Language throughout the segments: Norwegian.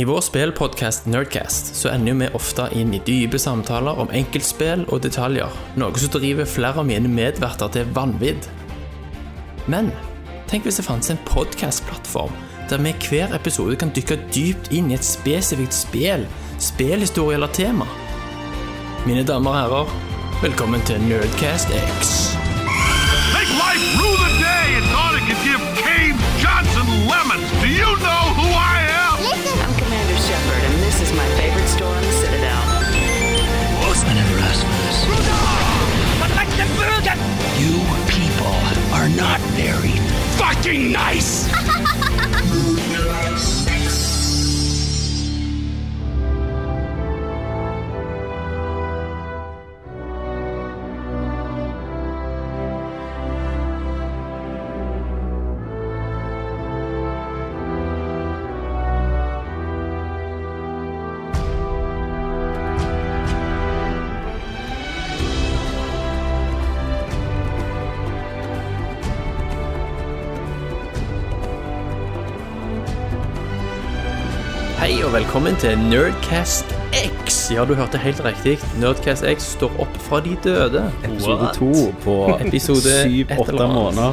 I vår spillpodkast Nerdcast så ender vi ofte inn i dype samtaler om enkeltspill og detaljer, noe som driver flere av mine medverter til vanvidd. Men tenk hvis det fantes en podkastplattform der vi i hver episode kan dykke dypt inn i et spesifikt spill, spillhistorie eller tema. Mine damer og herrer, velkommen til Nerdcast X. this is my favorite store in the Citadel. I never asked for this. You people are not very fucking nice. velkommen til Nerdcast X. Ja, du hørte helt riktig. Nerdcast X står opp fra de døde. Episode to på Episode syv-åtte måneder.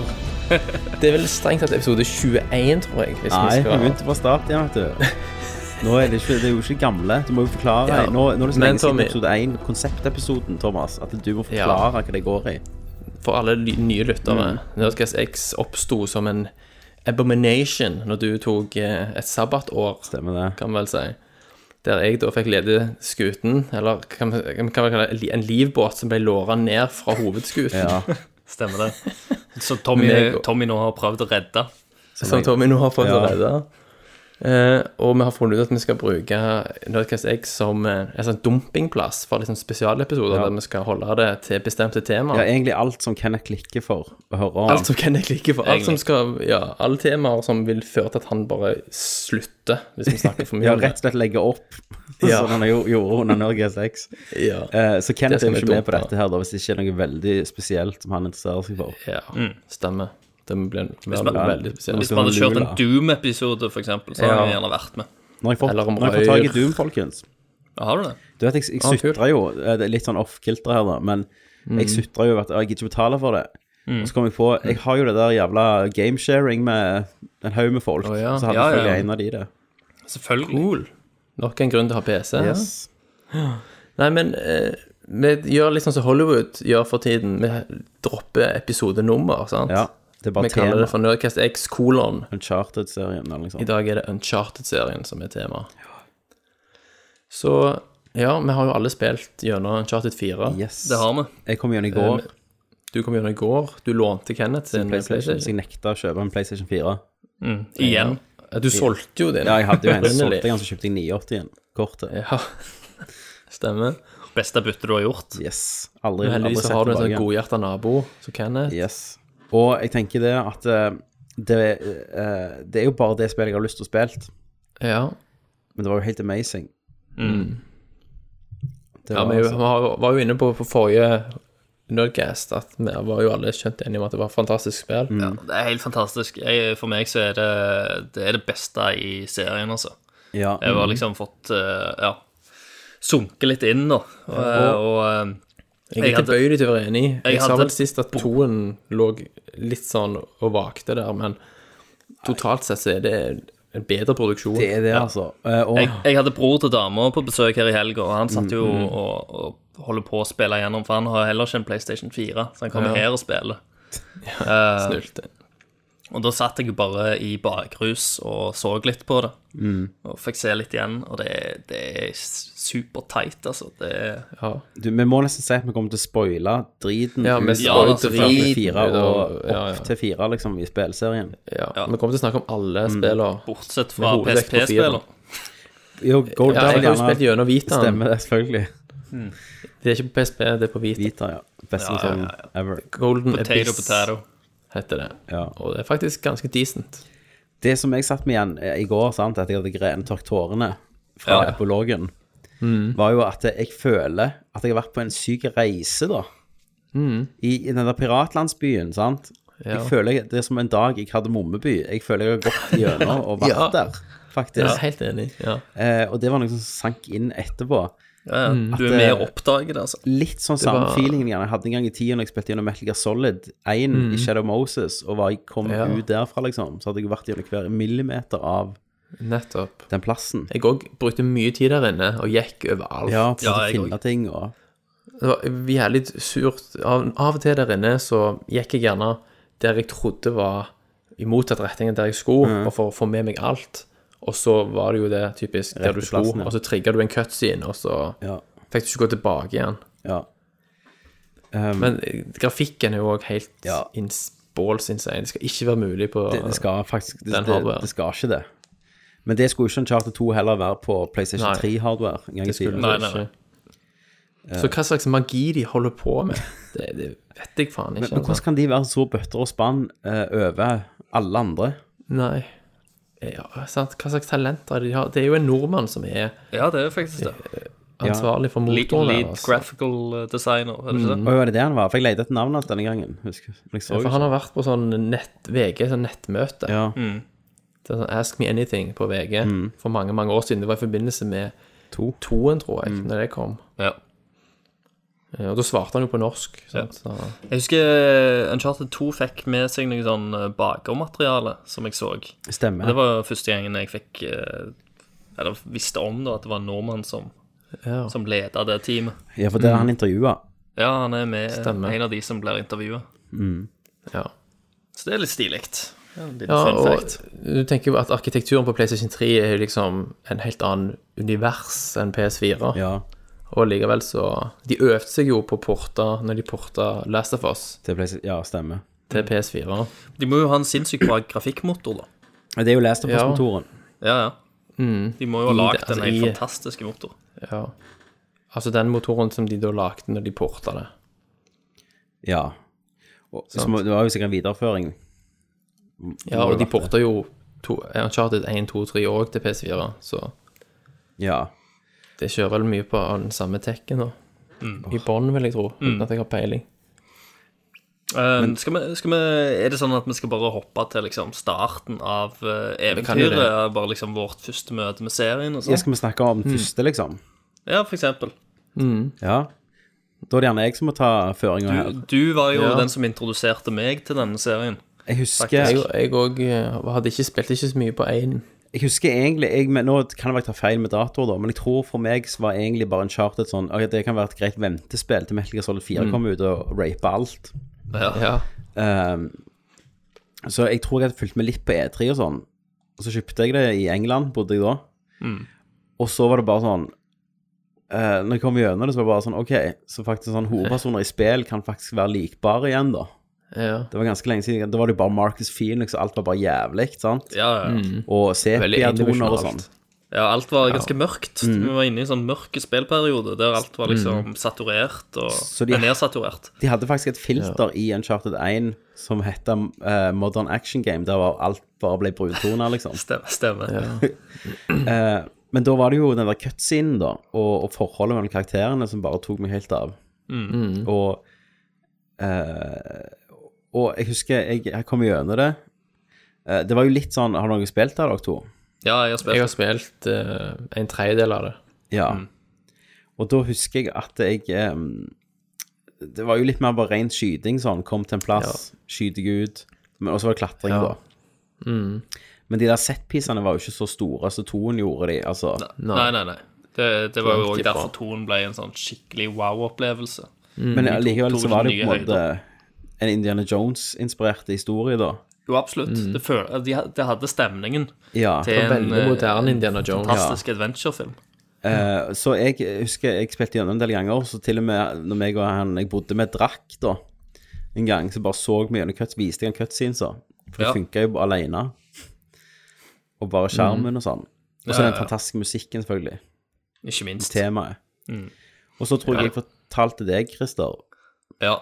Det er vel strengt tatt episode 21, tror jeg. Hvis Nei, vi skal... begynte fra start igjen, vet du. Nå er det, ikke, det er jo ikke gamle. Du må jo forklare. Ja. Nå, nå er det så lenge siden episode 1, konseptepisoden, Thomas, at du må Ja. forklare hva det går i. For alle nye lyttere. Mm. Nerdcast X oppsto som en abomination når du tok eh, et sabbatår, Stemmer det? kan vel si. Der jeg da fikk lede skuten, eller kan vi kan vi kalle det en livbåt som ble låra ned fra hovedskuten. Ja. Stemmer det. Så Tommy, Tommy nå har prøvd å redde. som Tommy nå har prøvd Ja. å redde. Eh, og vi har funnet ut at vi skal bruke Nerdcast X som eh, en sånn dumpingplass for liksom spesialepisoder Ja. der vi skal holde det til bestemte temaer. ja, egentlig alt som Kenneth klikker for å høre om. Alt som Kenneth klikker for. Alt som skal, ja, alle temaer som vil føre til at han bare slutter, hvis vi snakker for mye Ja, rett og slett legge opp, Ja. som han gjorde under Nerdcast X. Ja. Eh, så Kenneth er ikke med på dette her, da, hvis det ikke er noe veldig spesielt som han interesserer seg for. ja, stemmer. Det blir man- veldig Hvis man hadde kjørt en Doom-episode, eksempel, så hadde Ja. vi gjerne vært med. Nå har jeg fått, Eller om nå har jeg får tak i. Doom, folkens. Ja, har du det? Du vet, jeg, jeg Ah, sutrer jo eh, Det er litt sånn off-kilter her, da, men Mm. jeg sutrer jo at jeg gidder ikke betale for det. Og så kom jeg på Jeg har jo det der jævla gamesharing med en haug med folk. Oh, ja. Så hadde Ja, ja. selvfølgelig en av de det. Selvfølgelig. Cool. Nok en grunn til å ha PC. Yes. Nei, men eh, vi gjør litt sånn som Hollywood gjør for tiden. Vi dropper episodenummer, sant? Ja. Det er bare Vi kaller det for Nerdcast X kolon. Uncharted-serien eller noe I dag er det Uncharted-serien som er tema. Så ja, vi har jo alle spilt gjennom Uncharted 4. Yes. Det har vi. Jeg kom gjennom i går. Du kom gjennom i går. Du lånte Kenneth sin PlayStation. Så jeg nekta å kjøpe en PlayStation 4. Igjen. Du solgte jo din. Ja, jeg hadde jo en, solgte den, så kjøpte jeg 980 igjen. Kortet. Ja. Stemmer. Beste byttet du har gjort. Yes. Aldri, Men aldri heldigvis så sett har du en sånn tilbake. godhjerta nabo som Kenneth. Yes. Og jeg tenker det at eh, det, eh, det er jo bare det spillet jeg har lyst til å spille. Ja. Men det var jo helt amazing. Det ja var vi altså- var, var jo inne på, på forrige Nerdcast at vi var jo alle skjønt enige om at det var et fantastisk spill. Ja, det er helt fantastisk. Jeg, for meg så er det det, er det beste i serien, altså. ja, Jeg har liksom fått eh, ja, sunket litt inn nå. Og, og eh, Jeg er tilbøyelig til å være enig. Jeg, jeg sa vel sist at toen lå litt sånn og vakte der, men totalt sett så er det en bedre produksjon. det er det, altså. Uh, og jeg, jeg hadde bror til dama på besøk her i helga, og han Mm, satt jo og, og holder på å spille gjennom, for han har heller ikke en PlayStation 4, så han kommer Ja. her og spiller. Eh, Snulte. Og da satt jeg bare i bakrus og så litt på det, Mm. og fikk se litt igjen, og det, det er superteit, altså. Det er Ja. du, vi må nesten si at vi kommer til å spoile driten Ja, vi ut spoiler av driten fire og og ja, ja. opp til fire, liksom, i spillserien. ja. Ja. Vi kommer til å snakke om alle spillene. bortsett fra PSP-spiller. Jo, Gold Ja, jeg har jo spilt gjennom Vitaen. Stemmer det, selvfølgelig. Det er ikke på PSP, det er på Vita. Vita, ja. Beste Ja, ja, ja, ever. Golden Potato, Abyss potato. Heter det. Ja. Og det er faktisk ganske decent. Det som jeg satt med igjen eh, i går, sant, at jeg hadde grenet tørk tårene fra Ja. epologen, Mm. var jo at jeg føler at jeg har vært på en syk reise, da. I, I den der piratlandsbyen, sant. Mm. Ja. Jeg føler jeg, det er som en dag jeg hadde mommeby, Jeg føler jeg har gått gjennom og vært Ja. der. faktisk. Er helt enig. Ja. Eh, og det var noe som sank inn etterpå. Ja, ja. Du er mer med eh, det, altså. Litt sånn samme var- feelingen jeg hadde en gang i tida når jeg spilte gjennom Metal Gear Solid 1 i Shadow Moses, og var, jeg kom Ja. ut derfra, liksom, så hadde jeg vært gjennom hver millimeter av Nettopp. den plassen. Jeg òg brukte mye tid der inne og gikk overalt. Ja, for Ja, å finne ting og Det var jævlig surt. Av, av og til der inne så gikk jeg gjerne der jeg trodde var i motsatt retning enn der jeg skulle, og for å få med meg alt. Og så var det jo det typisk der du plassen, ja. og så trigga du en cutscene, og så Ja. fikk du ikke gå tilbake igjen. ja. Um, Men eh, grafikken er jo òg helt Ja. balls insane. Det skal ikke være mulig på det, det skal faktisk det, Den hardware. det skal ikke det. Men det skulle ikke en Charter 2 heller være på PlayStation 3-hardware. en gang i tiden. Nei, nei, nei. Så hva slags magi de holder på med, det, det vet jeg faen ikke. Men, men hvordan altså. kan de være så bøtter og spann uh, over alle andre? Nei. Ja, sant? Hva slags talenter de har? Det er jo en nordmann som er Ja, det er faktisk det. ansvarlig for motoren. Lead, lead altså. graphical eh, designer, er det ikke det? Å, var det det han var? For jeg lette etter navnet hans denne gangen. Husker. Jeg så Ja, for han har vært på sånn nett, VG, sånn nettmøte. Ja, Det er sånn Ask Me Anything på VG for mange mange år siden. Det var i forbindelse med to. toen, tror jeg, når det kom. Ja. Ja, Og da svarte han jo på norsk. Sant? Så, Jeg husker eh, Uncharted 2 fikk med seg noe sånn eh, bakermateriale som jeg så. Stemmer. Det var første gangen jeg fikk eh, Eller visste om da, at det var en nordmann som, ja. som leda det teamet. Ja, for det er han intervjua. Ja, han er med Stemmer. en av de som blir intervjua. ja. Så det er litt stilig. Ja, Ja, og du tenker jo at arkitekturen på PlayStation 3 er liksom en helt annen univers enn PS4. Ja, Og likevel så De øvde seg jo på å porte når de porta Last of Us Til PS, ja, stemmer. til PS4. De må jo ha en sinnssykt bra grafikkmotor, da. Det er jo Last of Ja. Us-motoren. Ja, ja. De må jo ha I lagd det- altså, en helt i- fantastisk motor. Ja. Altså den motoren som de da lagde når de porta det. Ja. Og, så må, det var jo sikkert en videreføring. Ja, og de porta jo to, Uncharted 1, 2, 3 òg til PS4, så Ja. Det kjører vel mye på den samme tekken da. I bånn, vil jeg tro, uten at jeg har peiling. Eh, skal vi, skal vi, er det sånn at vi skal bare hoppe til liksom starten av uh, eventyret? Bare liksom vårt første møte med serien og ja. sånn? Skal vi snakke om den første, liksom? Ja, for eksempel. Ja. Da er det gjerne jeg som må ta føringa her. Du, var jo Ja. den som introduserte meg til denne serien. Jeg husker Jeg jeg òg hadde ikke spilt ikke så mye på én. Jeg husker egentlig jeg, men Nå kan det være jeg tar feil med datoer, da, men jeg tror for meg så var egentlig bare en chartet sånn okay, Det kan være et greit ventespill til Metal Gear Solid 4 kommer ut og raper alt. Ja. Ja. Um, så jeg tror jeg hadde fulgt med litt på E3 og sånn. Og så kjøpte jeg det i England, bodde jeg da. Og så var det bare sånn uh, Når jeg kom gjennom det, så var det bare sånn OK, så faktisk sånn hovedpersoner i spill kan faktisk være likbare igjen, da. Ja. Det var ganske lenge siden. Da var det jo bare Marcus Phoenix, og alt var bare jævlig, sant? Ja, ja. Og Veldig sepia-toner og sånn. ja, alt var ganske mørkt. Mm. Vi var inne i en sånn mørk spillperiode der alt var liksom saturert og de- nedsaturert. De hadde faktisk et filter i Uncharted 1 som het uh, Modern Action Game, der var alt bare ble bruntoner, liksom. Stemmer. Stemme. uh, men da var det jo den der cutscenen, da, og, og forholdet mellom karakterene som bare tok meg helt av. Og eh, Og jeg husker jeg, jeg kom gjennom det. Eh, det var jo litt sånn Har dere spilt der, dere to? Ja, jeg har spilt. Jeg har spilt eh, en tredjedel av det. Ja. Og da husker jeg at jeg eh, Det var jo litt mer bare ren skyting, sånn. Kom til en plass, skyter jeg ut. Men også var det klatring, Ja. da. Men de der setpisene var jo ikke så store, så toen gjorde de. Altså, Nei, nei, nei. Det, det var jo Langt òg ifra. derfor Toen ble en sånn skikkelig wow-opplevelse. men allikevel så var det på en måte en Indiana Jones-inspirert historie, da. Jo, absolutt. Det, føl de, det hadde stemningen Ja. til en Veldig eh, moderne Indiana Jones. fantastisk adventure-film. Uh, så jeg husker jeg spilte gjennom en del ganger, så til og med når meg og han jeg bodde med drakk da, en gang, så bare så vi gjennom cuts, viste jeg en cutscene, så. For det Ja. funka jo alene. Og bare skjermen og sånn. Og så Ja, ja, den fantastiske musikken, selvfølgelig. Ikke minst. Temaet. Mm. Og så tror jeg jeg fortalte deg, Christer Ja.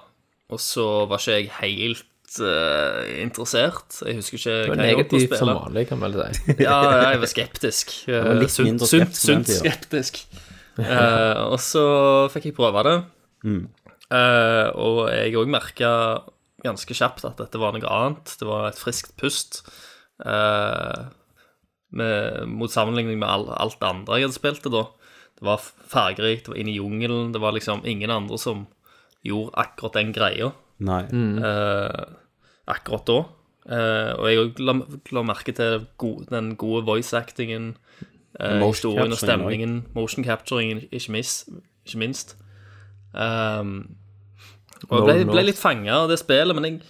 Og så var ikke jeg helt uh, interessert. Jeg husker ikke hva jeg holdt på å negativt som spille. vanlig, kan man vel si. Ja, jeg var skeptisk. var litt sunt, sunt, den sunt skeptisk. uh, og så fikk jeg prøve det. Mm. Uh, og jeg òg merka ganske kjapt at dette var noe annet. Det var et friskt pust. Uh, med, mot sammenligning med all, alt det andre jeg hadde spilt det da. Det var fargerikt, det var inne i jungelen, det var liksom ingen andre som gjorde akkurat den greia Nei. uh, akkurat da. Uh, og jeg òg la, la merke til gode, den gode voice-actingen, uh, historien og stemningen, stemningen, motion capturingen, ikke, mis, ikke minst. Um, og jeg ble, ble litt fanga av det spillet, men jeg,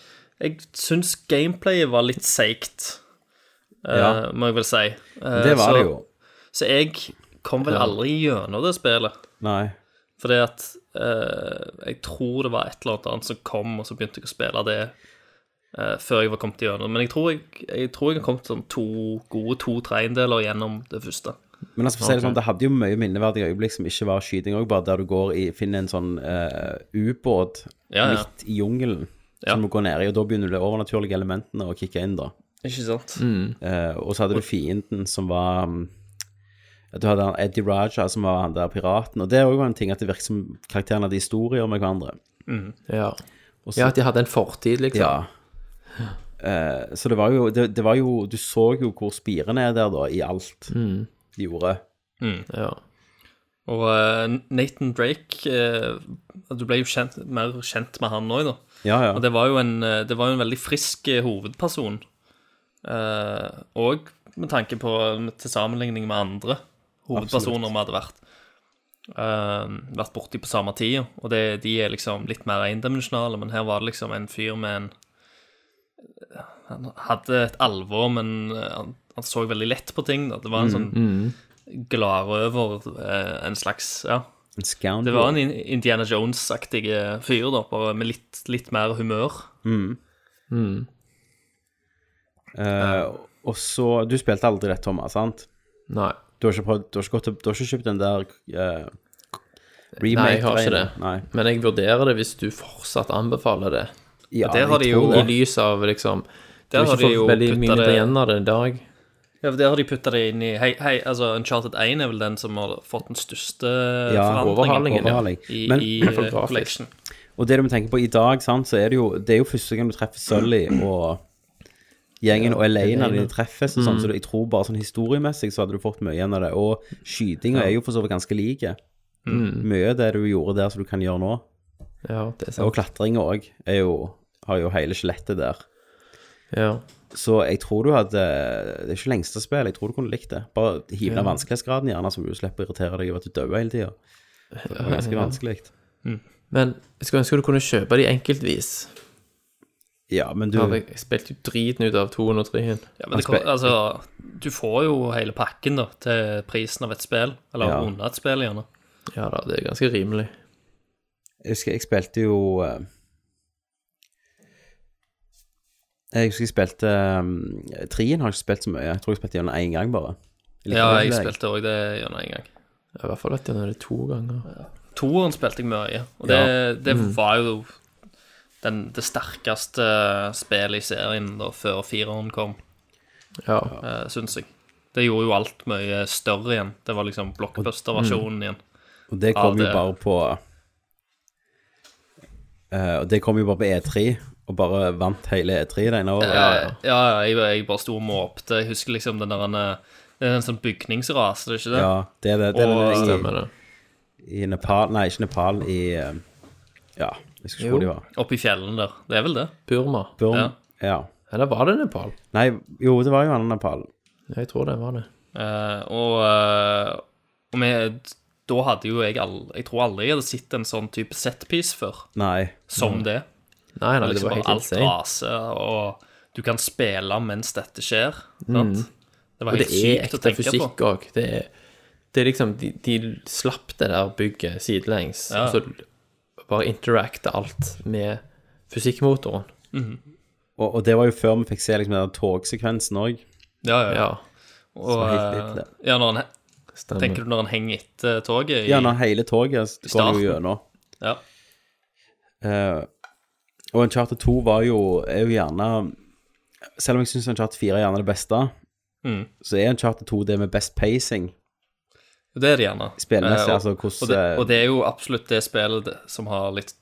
jeg syns gameplayet var litt seigt, eh, Ja. må jeg vel si. Eh, Det var så, det jo. Så jeg kom vel aldri gjennom det spillet. Nei. Fordi at eh, jeg tror det var et eller annet annet som kom, og så begynte jeg å spille det eh, før jeg var kommet gjennom. Men jeg tror jeg, jeg, tror jeg har kommet sånn to gode to tredjedeler gjennom det første. Men altså, for å si det sånn, det hadde jo mye minneverdige øyeblikk som ikke var skyting òg, bare der du går i, finner en sånn eh, ubåt Ja, ja. midt i jungelen Ja. som du går ned i, og da begynner de overnaturlige elementene å kicke inn, da. Ikke sant? Eh, og så hadde du fienden som var mm, Du hadde han Eddie Raja som var han der piraten, og det er òg en ting at det virker som karakterene hadde historier med hverandre. Ja. Også, ja, at de hadde en fortid, liksom. Ja. Uh, så det var jo det, det var jo Du så jo hvor spirene er der, da, i alt Mm. de gjorde. Ja. Og uh, Nathan Drake uh, Du ble jo kjent, mer kjent med han òg, da. Ja, ja. Og det var jo en, det var jo en veldig frisk hovedperson. Eh, og med tanke på til sammenligning med andre hovedpersoner vi hadde vært. Uh, vært borti på samme tid. Og det, de er liksom litt mer endimensjonale, men her var det liksom en fyr med en Han hadde et alvor, men eh, han, han så veldig lett på ting. Da. Det var en sånn gladrøver, uh, en slags Ja. En scoundrel. Det var en Indiana Jones-aktig fyr, da, bare med litt, litt mer humør. Eh, og så Du spilte aldri det, Thomas, sant? Nei. Du har ikke, prøvd, du har ikke, gått, til- du har ikke kjøpt den der uh, Nei, jeg har ikke det. Nei. Men jeg vurderer det hvis du fortsatt anbefaler det. Ja, der har jeg de tror jo- det. I lys av liksom Der har har de jo fått veldig mye det- igjen av det i dag. Ja, for Der har de putta det inn i Hei, hei, altså Uncharted 1 er vel den som har fått den største Ja, forandringen overhalingen, ja. overhaling. i, Men, i eh, grafisk. collection. og det du må tenke på i dag, sant, så er det jo Det er jo første gang du treffer Sully og gjengen og når de treffes og sånn, så jeg tror bare sånn historiemessig så hadde du fått mye igjen av det. Og skytinga er jo for så vidt ganske like. Mye av det du gjorde der som du kan gjøre nå. Ja, det er Og sant. klatringa òg Har jo hele skjelettet der. Ja. Så jeg tror du hadde Det er ikke lengste spill, jeg tror du kunne likt det. Bare hive ned vanskelighetsgraden gjerne, så du slipper å irritere deg over at du dør hele tida. Det var ganske vanskelig. Men jeg skulle ønske du kunne kjøpe de enkeltvis. Ja, men du jeg spilte jo driten ut av 203. Ja, men det, altså, du får jo hele pakken da til prisen av et spill. Eller Ja. under et spill, gjerne. Ja da, det er ganske rimelig. Jeg husker jeg spilte jo eh, Jeg husker jeg spilte um, Trien har jeg ikke spilt så mye. Jeg tror jeg spilte gjennom én gang, bare. Litt Ja, jeg spilte òg det gjennom en gang. I hvert fall vet jeg når det er to ganger. Toeren spilte jeg mye, og det, det var jo den, det sterkeste spillet i serien da før fireren kom, Ja. uh, syns jeg. Det gjorde jo alt mye større igjen. Det var liksom blockbuster-versjonen igjen. Og det kom Ja, jo det- bare på uh, Og det kom jo bare på E3, og bare vant hele E3 det ene året. Ja, ja, ja jeg, jeg bare sto og måpte. Jeg husker liksom den der eh, Det er en sånn bygningsras, det er ikke det? Ja, det er det. det, er Og- det Stemmer det. i, I Nepal Nei, ikke Nepal, i eh, Ja, jeg husker ikke hvor de var. Oppi fjellene der. Det er vel det? Burma. Burma. Ja. ja. Eller var det Nepal? Nei, jo, det var jo annet Nepal. Jeg tror det var det. Eh, og eh, og vi, da hadde jo jeg all, Jeg tror aldri jeg hadde sett en sånn type setpiece før, Nei. som det. Nei, nei, det liksom var bare helt alt insane. raser, og du kan spille mens dette skjer. Sant? Det var helt er sykt å tenke på. Det fysikk òg. Det, er- det er liksom de, de slapp det der bygget sidelengs, Ja. og så bare interacte alt med fysikkmotoren. Og, og det var jo før vi fikk se liksom den togsekvensen òg. Ja, ja. Ja, Og, helt eh, ja, når han, tenker du når han henger etter toget? I, Ja, når hele toget går jo gjennom. ja. Uh, og Uncharted 2 var jo, er jo gjerne Selv om jeg syns Uncharted 4 er gjerne det beste, Mm. så er Uncharted 2 det med best pacing. Det er det gjerne. Spillmessig, Eh, altså, hvordan- og, det, og det er jo absolutt det spillet som har litt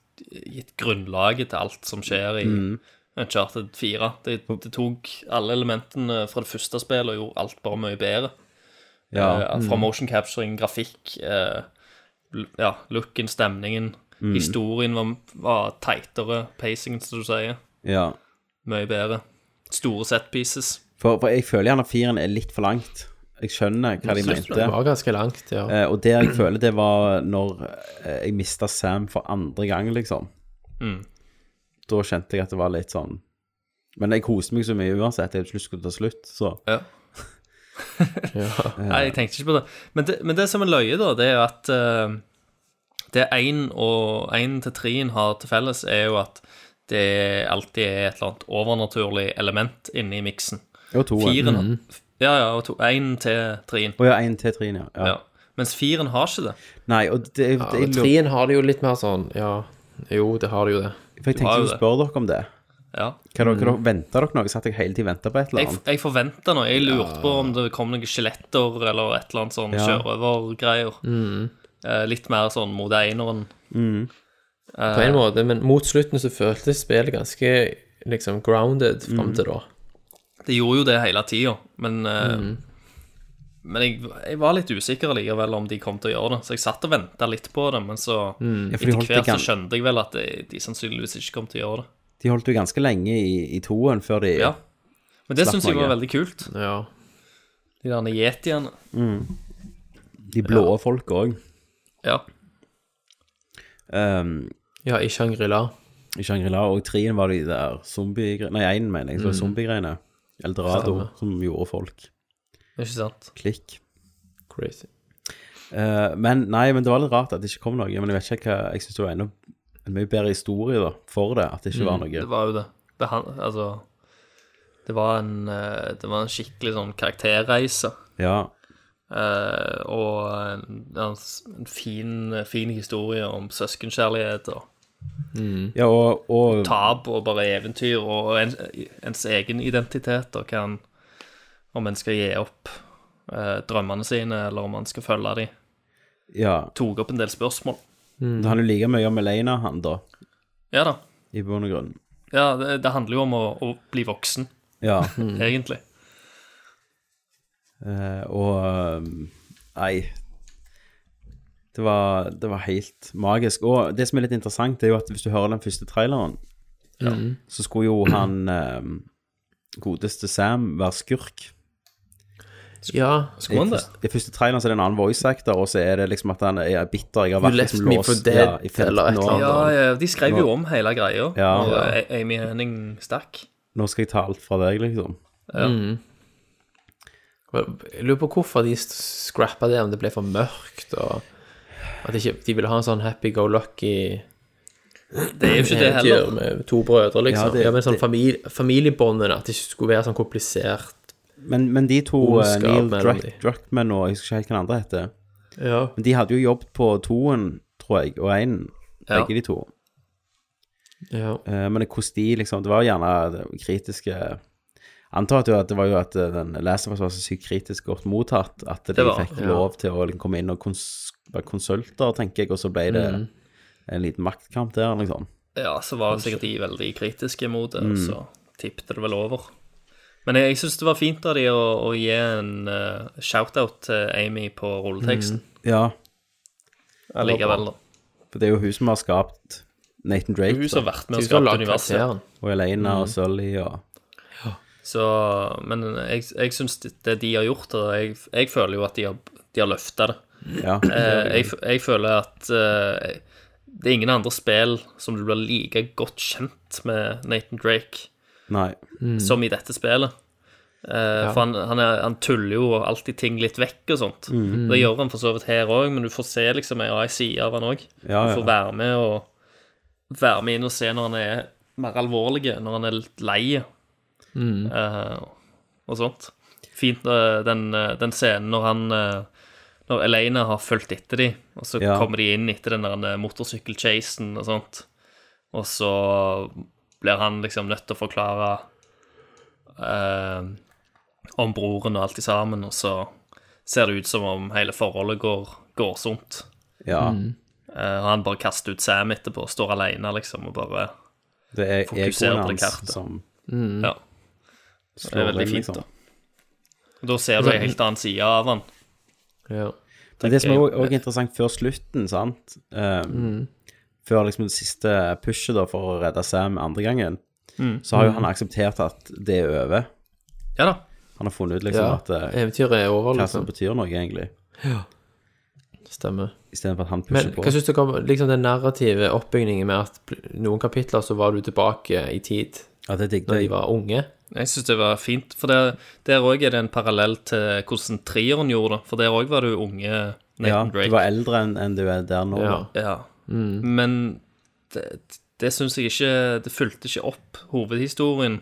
gitt grunnlaget til alt som skjer i, Mm. Uncharted 4. Det, det tok alle elementene fra det første spillet og gjorde alt bare mye bedre. Ja. Eh, fra motion capturing, grafikk, eh, ja, looken, stemningen. Historien var, var tightere, pacingen, som du sier. ja. Mye bedre. Store set pieces. For, for jeg føler gjerne firen er litt for langt. Jeg skjønner hva de mente. Det var ganske langt, ja. Eh, og det jeg føler, det var når eh, jeg mista Sam for andre gang, liksom. Mm. Da kjente jeg at det var litt sånn Men jeg koste meg så mye uansett. Jeg plutselig skulle ta slutt, så Ja. Nei, jeg tenkte ikke på det. Men det, men det som er løye, da, det er jo at uh, det én og én til treen har til felles, er jo at det alltid er et eller annet overnaturlig element inne i miksen. Jo, to. Firen Ja, ja, og to, én til trien. Å ja, én til trien, ja. ja. Ja. Mens firen har ikke det. Nei, og det, det, Ja, jeg, og Trien har det jo litt mer sånn Ja, jo, det har det jo det. for jeg tenkte å spørre dere om det. Ja. Hva dere, hva dere Venta dere noe? Satt jeg hele tiden venta på et eller annet? jeg forventa noe. Jeg lurte på om det kom noen skjeletter eller et eller annet sånn Ja. sjørøvergreier. Eh, litt mer sånn mot eineren. På en måte, men mot slutten så føltes spillet ganske liksom grounded fram til da. Det gjorde jo det hele tida, men eh, Men jeg, jeg var litt usikker likevel om de kom til å gjøre det, så jeg satt og venta litt på det, men så Ja, etter hvert så skjønte jeg vel at de, de sannsynligvis ikke kom til å gjøre det. de holdt jo ganske lenge i, i toen før de Ja. Men det syns jeg var veldig kult. Ja. De der yetiene. De blå folk òg. Ja. Um, ja, i Shangri-La. I Shangri-La og treen var de der zombie Nei, én, mener jeg. Det zombiegreiene. Eldorado, Samme. som gjorde folk. Ikke sant? Klikk. Crazy. Eh, men nei, men det var litt rart at det ikke kom noe. Men jeg vet ikke hva Jeg syns det var enda en mye bedre historie da, for det, at det ikke var noe. Det var jo det. det han, altså Det var en eh, Det var en skikkelig sånn karakterreise. Ja. eh, og en, en fin, fin historie om søskenkjærlighet og ja, og, og tap og bare eventyr og en, ens egen identitet og hva en Om en skal gi opp eh, drømmene sine, eller om en skal følge dem. Ja. Tok opp en del spørsmål. Det handler jo like mye om Elena, han, da, Ja da. i bunn og grunn. Ja, det, det handler jo om å, å bli voksen, Ja. egentlig. Eh, og um, Nei. Det var, det var helt magisk. Og det som er litt interessant, det er jo at hvis du hører den første traileren, så skulle jo han eh, godeste Sam være skurk. Ja. Skulle han det? I første traileren så er det en annen voice actor, og så er det liksom at han er bitter. Jeg har vært liksom låst ja, i 15 eller et eller år. Ja, ja, de skrev jo om hele greia Ja. når Ja. Amy Henning stakk. Nå skal jeg ta alt fra deg, liksom. Ja. Jeg lurer på hvorfor de scrappa det, om det ble for mørkt, og at ikke, de ville ha en sånn happy-go-lucky Det er jo ikke det heller. med to brødre, liksom. Ja, det- Ja, men sånn familie, familiebåndene, at det ikke skulle være sånn komplisert. Men, men de to, eh, Ondskap Neil Druck, de. Druckmann og jeg husker ikke helt hva den andre heter, Ja. men de hadde jo jobbet på toen, tror jeg, og én, Ja. begge de to. ja. Eh, Men hvordan de liksom Det var gjerne det kritiske Antar det, at det var jo at eh, den Last of Us var så sykt kritisk godt mottatt at de Det var, fikk ja. lov til å liksom komme inn og kons være konsulter, tenker jeg, og så ble det Mm. en liten maktkamp der, liksom. Ja, så var sikkert de veldig kritiske mot det, Mm. og så tippet det vel over. Men jeg, jeg syns det var fint av de å, å gi en uh, shout-out til Amy på rulleteksten Ja, likevel, da. for det er jo hun som har skapt Nathan Drake Hun som har vært med og skapt universet. karakteren. og Elena Mm. og Sully og Så, men jeg, jeg syns det, det de har gjort, og jeg, jeg føler jo at de har, de har løfta det. Ja. Eh, jeg, jeg føler at eh, det er ingen andre spill som du blir like godt kjent med Nathan Drake Nei. som i dette spillet. Ja. For han, han, er, han tuller jo alltid ting litt vekk og sånt. Det gjør han for så vidt her òg, men du får se liksom ei side av han òg. Ja, Du får ja. være med og være med inn og se når han er mer alvorlig, når han er litt lei eh, og sånt. Fint uh, den, uh, den scenen når han eh, Når Elena har fulgt etter de, og så Ja. kommer de inn etter den der motorsykkelchasen og sånt, og så blir han liksom nødt til å forklare eh, om broren og alt i sammen, og så ser det ut som om hele forholdet går, går sunt. Ja. Eh, og han bare kaster ut Sam etterpå, står alene liksom, og bare Det er fokuserer på det kartet. som Ja. Det er veldig fint, liksom. da. Og Da ser du en helt annen side av han. Ja. Men det som er også- også interessant før slutten, sant um, Før liksom det siste pushet da for å redde Sam andre gangen, så har jo han akseptert at det er over. Ja da. Han har funnet ut liksom ja. at eh, Eventyret er over, hva som liksom. betyr noe, egentlig. Ja. Stemmer. Istedenfor at han Men pusher på. hva syns du om liksom den narrative oppbygningen med at noen kapitler så var du tilbake i tid, Ja, det digget når de var unge? Jeg syns det var fint, for det, der òg er det en parallell til hvordan treeren gjorde det. For der òg var du unge Nathan Ja, Nathan du var eldre enn en du er der nå. Ja. ja. Mm. Men det, det syns jeg ikke Det fulgte ikke opp hovedhistorien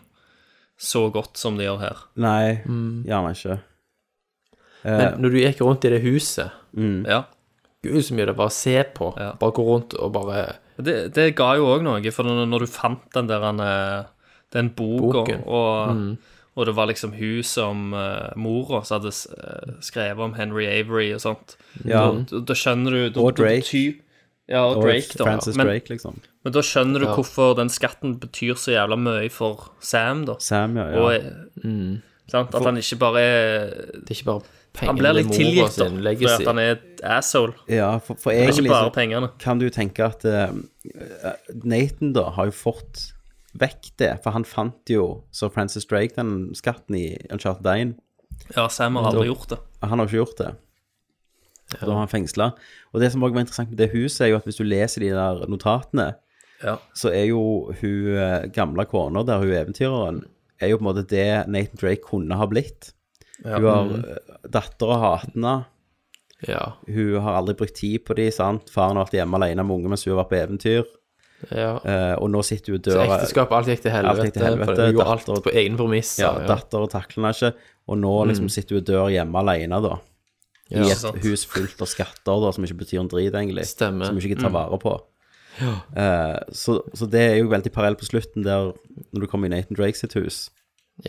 så godt som det gjør her. Nei, gjerne ikke. Eh, Men når du gikk rundt i det huset Ja. Gud, så mye det var å se på. Ja. Bare gå rundt og bare Det, det ga jo òg noe, for når, når du fant den der han, eh, den boka, Boken. og, og det var liksom hun som uh, mora som hadde eh, skrevet om Henry Avery og sånt, Ja. da, da skjønner du da, Og Drake. betyr- ja, og og Drake, da. Francis men, Drake, liksom. men da skjønner du Ja. hvorfor den skatten betyr så jævla mye for Sam, da. Sam, ja. Og, ja. eh, sant? At han ikke bare er Det er ikke bare Han blir litt tilgitt, da, fordi legacy. at han er et asshole. ja for, for ikke egentlig bare pengene. kan du tenke at uh, Nathan da har jo fått vekk det, for han fant jo så Francis Drake den skatten i Uncharted 1. Ja, Sam har aldri gjort det. Han har ikke gjort det. Da var han fengsla. Og det som også var interessant med det huset, er jo at hvis du leser de der notatene, Ja. så er jo hun eh, gamle kona der, hun eventyreren, er jo på en måte det Nathan Drake kunne ha blitt. Hun har uh, datter og hatende. Ja. Hun har aldri brukt tid på de, sant. Faren har vært hjemme alene med unge mens hun har vært på eventyr. Ja. Eh, og nå sitter hun og Så dør. ekteskapet, alt gikk til helvete. Alt gikk til helvete, For hun gjorde datter- alt på egne premisser. Ja, datter og takler henne ikke. Og nå liksom sitter hun og dør hjemme alene, da. I Ja, et sant. hus fullt av skatter, da, som ikke betyr en drit, egentlig. Stemmer. Som ikke tar vare på. Eh, så, så det er jo veldig parallelt på slutten, der når du kommer i Nathan Drake sitt hus.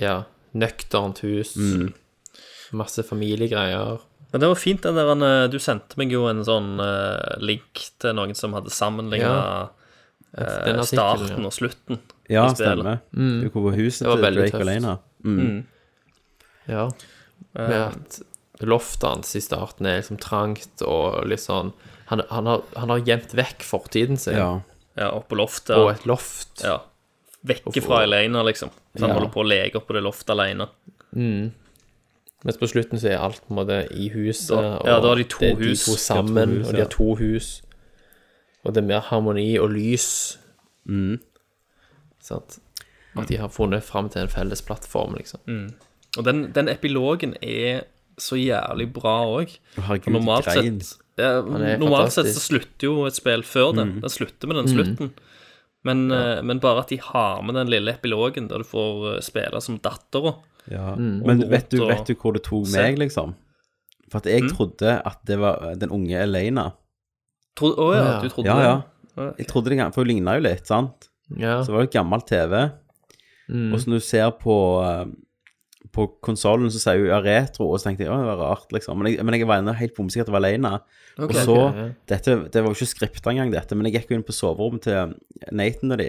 Ja. Nøkternt hus. Mm. Masse familiegreier. Men det var fint, den der eh, Du sendte meg jo en sånn uh, link til noen som hadde sammenligna Ja. Den artikkelen, starten ja. og slutten. Ja, I spillet. stemmer. Du kom på huset Det var til Drake tøft. alene. Mm. Ja. Med at loftet hans i starten er liksom trangt og litt sånn Han, han, har, han har gjemt vekk fortiden sin Ja. Ja, oppå loftet. Og et loft. Ja. Vekke fra Elena, liksom. Så han Ja. holder på å leke oppå det loftet alene. Mens på slutten så er alt på en måte i huset. Da- og ja, da har de to det hus. De to De to sammen, ja. og de har to hus. Og det er mer harmoni og lys. Mm. Sant? At de har funnet fram til en felles plattform, liksom. Og den, den epilogen er så jævlig bra òg. Herregud, Normalt grein. sett ja, normalt Normalt sett så slutter jo et spill før den. Den slutter med den slutten. Men, ja. men bare at de har med den lille epilogen der du får eh, spille som dattera. Ja. Mm. Men vet du, vet du hvor det tok meg, liksom? For at jeg trodde at det var den unge Elena. Å ja, Ja. du trodde Ja, det? ja. Ja. Jeg trodde det, for hun ligna jo litt, sant? Ja. Så var det et gammelt TV. Mm. Og så når du ser på uh, På konsollen så sier hun ja, retro, og så tenkte jeg å, det var rart, liksom. Men jeg, men jeg var ennå helt bomsikker at det var alene. Okay, og så okay, ja. dette, Det var jo ikke skripta engang, dette, men jeg gikk jo inn på soverommet til Nathan og de.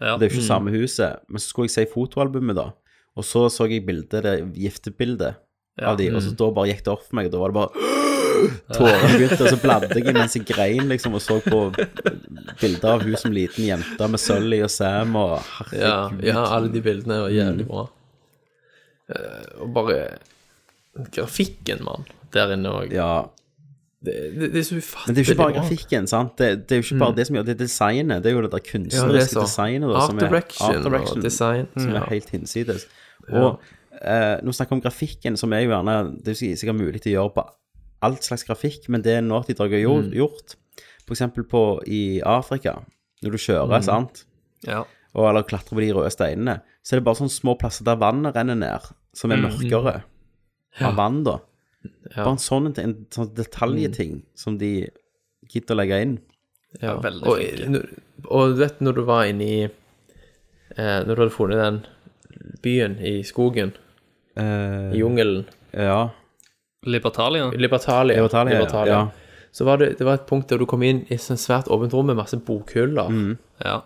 Ja. Det er jo ikke samme huset. Men så skulle jeg se fotoalbumet, da. Og så så jeg bildet, det giftebildet av de, og så da bare gikk det opp for meg, og da var det bare Tårene begynte, og så bladde jeg mens jeg grein, liksom, og så på bilder av hun som liten jente med Sully og Sam og Ja, herregud. ja, alle de bildene var jævlig bra. Eh, og bare Grafikken, mann, der inne òg. Ja, Det, det, det er så ufattelig Men det er jo ikke bare bra. grafikken, sant? Det, det er jo ikke bare det som gjør det, er designet. Det er jo det der Ja, kunstneriske er designet da, Art direction, art direction, og design. som ja. er helt hinsides. Og eh, nå snakker vi om grafikken, som er jo gjerne Det er sikkert mulig å gjøre på alt slags grafikk, men det Naughty Dog har gjort, Mm. gjort for eksempel på, i Afrika, når du kjører, Mm. sant? Ja. og eller klatrer på de røde steinene, så er det bare sånne små plasser der vannet renner ned, som er mørkere av vann, da. Mm. Ja. Bare en sånn, en sånn detaljting som de gidder å legge inn. Ja, veldig og, og du vet når du var inne i eh, Når du hadde funnet den byen i skogen, Eh, i jungelen ja. Libertalia. Libertalia. Libertalia, ja. Så var det, det var et punkt der du kom inn i et sånt svært åpent rom med masse bokhyller. Mm. Ja.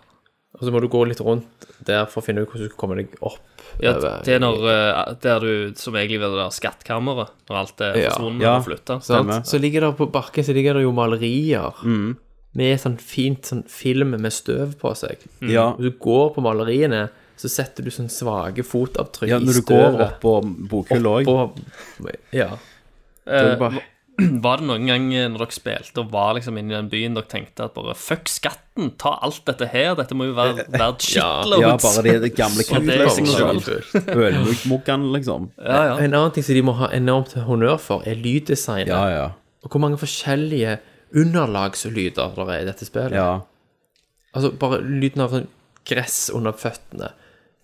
Og så må du gå litt rundt der for å finne ut hvordan du skal komme deg opp. Ja, det er når eh, Der du som egentlig var det der skattkammeret, når alt er Ja. forsvunnet Ja. og flytta. sant? Så ligger det på bakken så ligger det jo malerier med sånn fint sånn film med støv på seg. Ja. Når du går på maleriene, så setter du sånn svake fotavtrykk ja, i når du går opp på bokhylla òg. Oppå- Ja. Eh, Var det noen gang eh, når dere spilte og var liksom inne i den byen, dere tenkte at bare fuck skatten, ta alt dette her, dette må jo være verdt Ja. shitloads. Ja, bare de, gamle det er kulene. liksom Ølmuggene, liksom. Ja, ja. En annen ting som de må ha enormt honnør for, er lyddesignet. Ja, ja. Og hvor mange forskjellige underlagslyder det er i dette spillet. Ja. Altså bare lyden av sånn gress under føttene,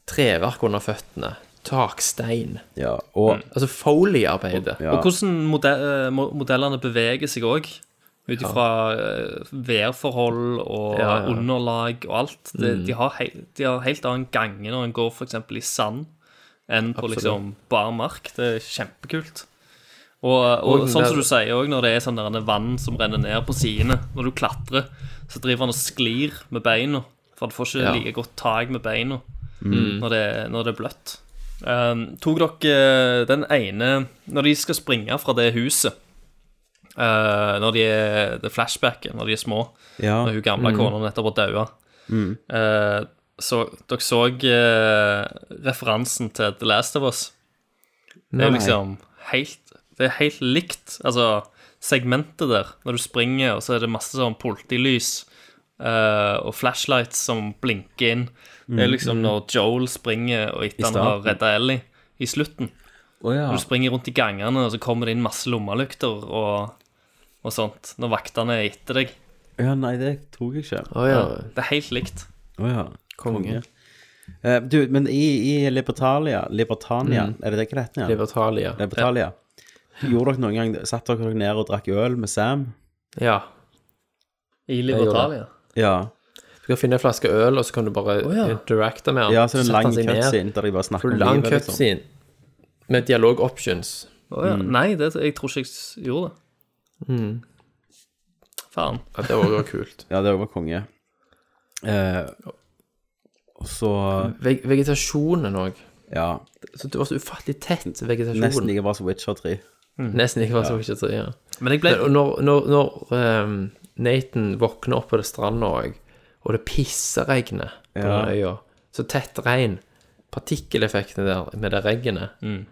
treverk under føttene, takstein. ja. Og Altså Foley-arbeidet. ja. Og hvordan mode- eh, modellene beveger seg òg. Ut ifra ja. værforhold og underlag og alt. Det, de, har hei, de har helt annen gange når en går f.eks. i sand, enn på Absolutt. liksom bar mark. Det er kjempekult. Og, og Og sånn som du sier òg, når det er sånn der vann som renner ned på sidene Når du klatrer, så driver han og sklir med beina. For du får ikke like godt tak med beina når, det, når det er bløtt. Um, tok dere eh, den ene Når de skal springe fra det huset uh, Når de er det flashbacket, når de er små ja. Når hun gamle kona nettopp har daua Eh, Så dere så uh, referansen til The Last of Us? Det er Nei. liksom helt Det er helt likt Altså segmentet der. Når du springer og så er det masse sånn politilys eh, Og flashlights som blinker inn Det er liksom når Joel springer Og etter han har redda Ellie I slutten Oh, ja. når du springer rundt i gangene, og så kommer det inn masse lommelykter og, og sånt, når vaktene er etter deg. ja. Nei, det tror jeg ikke. Oh, ja. Det er helt likt. Å ja. Konge. Uh, du, men i, i Libertalia Libertania, er det det ikke det heter? Ja? Libertalia. Libertalia. Gjorde dere noen gang Satt dere ned og drakk øl med Sam? Ja. I Libertalia. Ja. Du kan finne en flaske øl, og så kan du bare ja. interacte med den. Ja, så er det en lang han cutscene der de bare snakker om lang livet. Liksom. cutscene med dialog options. Å ja. Nei, det, jeg tror ikke jeg gjorde det. Faen. Ja, det var kult. Ja, det var konge. Eh, og så Veg vegetasjonen òg. Ja. Så det var så ufattelig tett vegetasjon. Nesten like bra som Witcher 3. Nesten ikke var så ikke tre, ja. Men jeg ble når, når, når um, Nathan våkner opp på det stranda òg, og det pisseregner på Ja. den øya, så tett regn, partikkeleffektene der med det regnet Mm.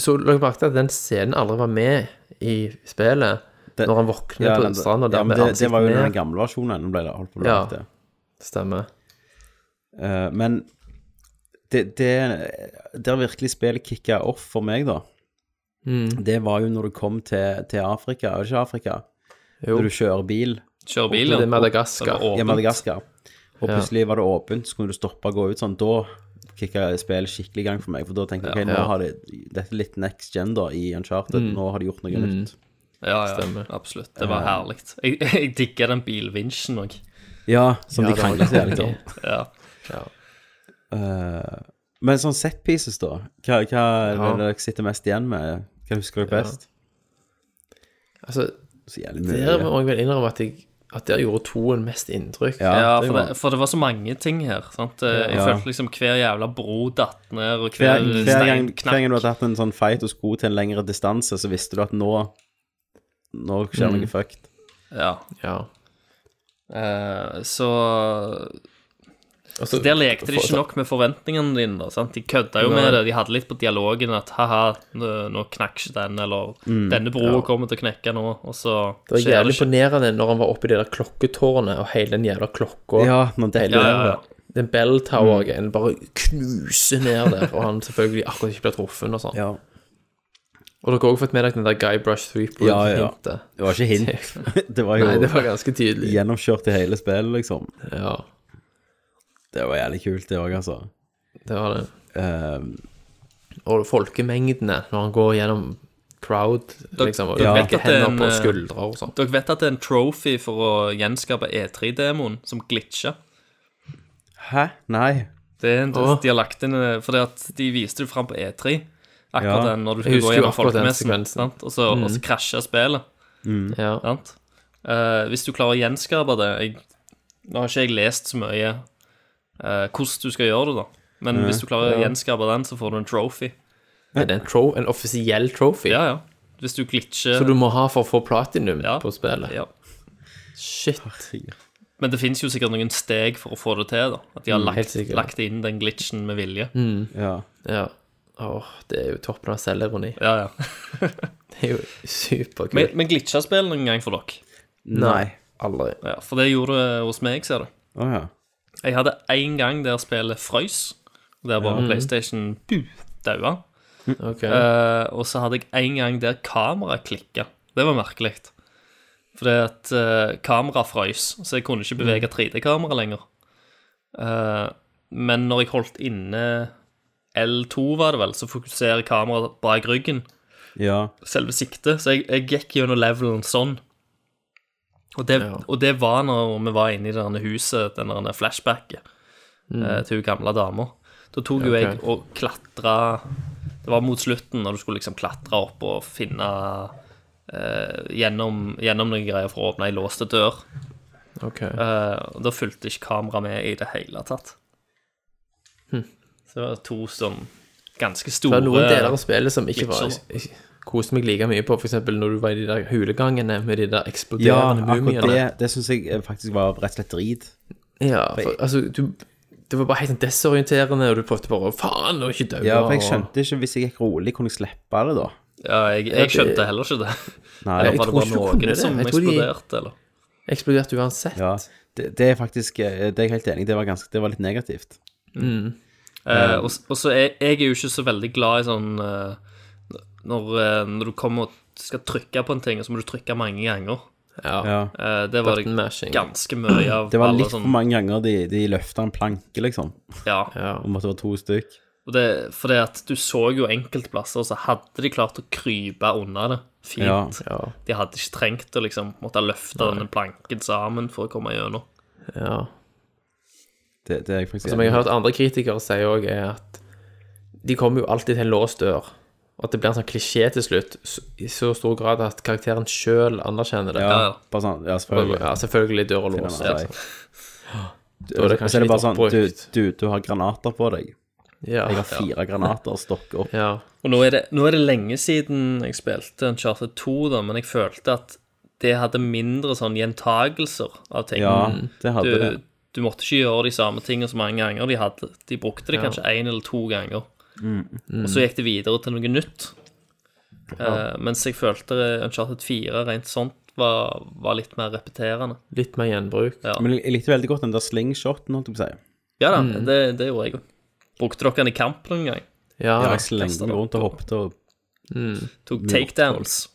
Så la jeg merke til at den scenen aldri var med i spillet, Det- når han våkner Ja, på stranda der ja, med ned. det var jo ansiktet den gamle versjonen. Nå ble holdt på å Ja. det. Stemmer. Uh, men det, det Der virkelig spillet kicka off for meg, da, Mm. det var jo når du kom til, til Afrika. Er det ikke Afrika? Jo. Når du kjører bil kjører bil, Det er ja. Madagaskar. Det var. Madagaskar, og plutselig var det åpent, så kunne du stoppe og gå ut sånn. Da kicka spillet skikkelig i gang for meg, for da tenkte jeg ok, nå Ja. har de Dette er litt next gen da i Uncharted. Nå har de gjort noe nytt. Ja, ja, Stemmer. absolutt. Det var herlig. Jeg, jeg digger den bilvinsjen òg. Ja, som Ja, de krangler seg litt om. Ja. Ja. Eh, men sånn set pieces, da? Hva, hva er det Ja. dere sitter mest igjen med? Hva husker dere best? Altså, Så jævlig mye. der må jeg vel innrømme at, jeg, at der gjorde toen mest inntrykk. Ja, Ja, for det, for det var så mange ting her. Sant? Eh, Jeg Ja. følte liksom hver jævla bro datt ned, og Hver, hver, hver, stein gang, hver gang du hadde hatt en sånn fight og sko til en lengre distanse, så visste du at nå Nå skjer Mm. noe fucked. Ja. Ja. Uh, så Altså, der lekte de ikke nok med forventningene dine. Da, sant? De kødda jo Nei. med det. De hadde litt på dialogen at ha-ha, nå, knakk ikke den, eller denne broa kommer til å knekke nå, og så Det var jævlig det imponerende når han var oppe i det der klokketårnet, og hele den jævla klokka Ja, når det hele Ja, ja, ja. Den bell tower-greien bare knuser ned der, og han selvfølgelig akkurat ikke ble truffet og sånn. Ja. Og dere har også fått med dere den der Guybrush Ja, ja, ja. Threepwood-hintet. Det var ikke hint. Det var jo Nei, det var ganske tydelig. gjennomkjørt i hele spillet, liksom. Ja, Det var jævlig kult, det òg, altså. det var det. Um, Og folkemengdene når han går gjennom crowd, liksom, og dere det vet vekker at det er hender en, på eh, skuldre og sånn. Dere vet at det er en trophy for å gjenskape E3-demoen som glitcha. hæ? Nei. Det er en, oh. De har lagt inn eh, Fordi at de viste det fram på E3. Akkurat Ja. den når du skulle gå gjennom folkemessen. Og så, og så krasja spillet. Ja. Sant? Eh, hvis du klarer å gjenskape det jeg, Nå har ikke jeg lest så mye eh, hvordan du skal gjøre det, da. Men hvis du klarer å gjenskape den, så får du en trophy. Er det en, tro, en offisiell trophy? Ja, ja. Hvis du glitcher Så du må ha for å få platinum Ja. på spillet? ja. Shit. Men det finnes jo sikkert noen steg for å få det til, da. At de har helt lagt, sikkert. lagt inn den glitchen med vilje. Ja. Ja. Åh, det er jo toppen av selvironi. Ja, ja. Det er jo superkult. Men, men glitcha spillet noen gang for dere? Nei. Aldri. Ja, for det gjorde det hos meg, ser du. Å ja. Jeg hadde én gang der spillet frøys. Der bare PlayStation buh, daua. Okay. Eh, og så hadde jeg en gang der kameraet klikka. Det var merkelig. Fordi at uh, kameraet frøys, så jeg kunne ikke bevege 3D-kameraet lenger. Eh, men når jeg holdt inne L2, var det vel, så fokuserer kameraet bak ryggen. Ja. Selve siktet. Så jeg, jeg gikk gjennom levelen sånn. Og det, Ja. og det var når vi var inne i det huset, den flashbacket eh, til hun gamle dama. Da tok jo okay. jeg og klatra Det var mot slutten, når du skulle liksom klatre opp og finne eh, gjennom, gjennom noen greier for å åpne ei låste dør. ok. Eh, og da fulgte ikke kameraet med i det hele tatt. Så det var to sånn ganske Det store var noen deler av spillet som ikke var koste meg like mye på, for eksempel når du var i de der hulegangene med de der ja, eksploderende akkurat mumiene. det, det syns jeg eh, faktisk var rett og slett drit. Ja, for, altså, du det var bare helt sånn desorienterende, og du prøvde bare å Faen, nå er ikke død. Ja, for jeg skjønte ikke Hvis jeg gikk rolig, kunne jeg slippe det, da? Ja, jeg, jeg skjønte heller ikke det. Nei. Jeg Eller var det tror bare ikke du kunne noen det. som Jeg tror de- eksploderte, eller? Eksploderte uansett. Ja, det, det er faktisk eh, Det er jeg helt enig i. Det var, ganske, det var litt negativt. Eh, og, og så er jeg er jo ikke så veldig glad i sånn eh, når, eh, når du kommer og skal trykke på en ting, så må du trykke mange ganger. Ja. Ja. Eh, det var det ganske mye av. Det var litt litt for sånn- mange ganger de, de løfta en planke, liksom. Ja. Ja. Om at det var to stykk. Og det, for det at du så jo enkeltplasser, så hadde de klart å krype unna det fint. Ja. Ja. De hadde ikke trengt å liksom måtte løfte denne planken sammen for å komme gjennom. ja. Det, det er jeg faktisk Som jeg har hørt andre kritikere si òg, er at de kommer jo alltid til en låst dør. Og at det blir en sånn klisjé til slutt, i så stor grad at karakteren sjøl anerkjenner det. Ja, Ja, ja. bare sånn, ja, selvfølgelig. ja, selvfølgelig dør og Finner låst. man Liksom. Da er det kanskje så er det bare litt sånn du, oppbrukt. du, du har granater på deg. Ja. Jeg har fire granater stokker opp. ja. Og nå er, det, nå er det lenge siden jeg spilte Uncharted 2, da, men jeg følte at det hadde mindre sånn gjentagelser av ting. Ja, det hadde du, det. du måtte ikke gjøre de samme tingene så mange ganger. De, hadde, de brukte det kanskje én eller to ganger. Og så gikk det videre til noe nytt. Eh, mens jeg følte Uncharted 4 rent sånt var, var litt mer repeterende. Litt mer gjenbruk. Ja. Men jeg, likte veldig godt den der slingshoten, holdt jeg på å si. Ja da, det, det gjorde jeg òg. Brukte dere den i kamp noen gang? Ja, Ja, jeg slengte meg rundt og hoppet og Tok takedowns.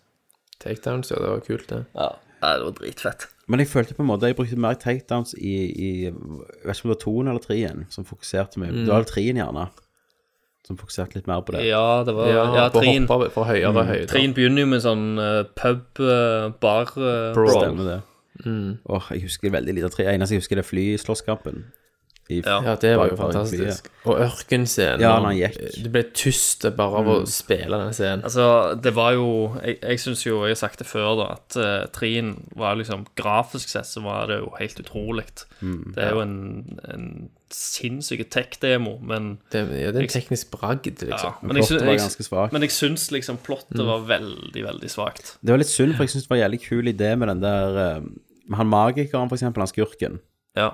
takedowns, ja, det var kult, det. Ja, ja, det var dritfett. Men jeg følte på en måte Jeg brukte mer takedowns i, i Jeg vet ikke om det var toen eller treen som fokuserte mye Det var treen, gjerne. Som fokuserte litt mer på det. Ja, det var Ja, ja, på å Trine. hoppe fra høyere. Trine begynner jo med sånn uh, pub, uh, bar uh. Stemmer det. Åh, jeg husker veldig lite av tre. Eneste jeg husker, det er flyslåsskampen. I- Ja. Ja, det var jo fantastisk. Og ørkenscenen. Ja, når han gikk. Det ble tyst bare av å spille den scenen. Altså, det var jo Jeg, jeg syns jo, jeg har sagt det før, da, at uh, Trien var liksom Grafisk sett så var det jo helt utrolig. Mm. det er jo en, en sinnssyk tech-demo, men Det, ja, det er en teknisk bragd, ja, liksom. men, jeg, var ganske svagt. men jeg syns liksom plottet var veldig, veldig svakt. Det var litt synd, for jeg syns det var en jævlig kul idé med den der uh, han magikeren, for eksempel, han skurken, Ja.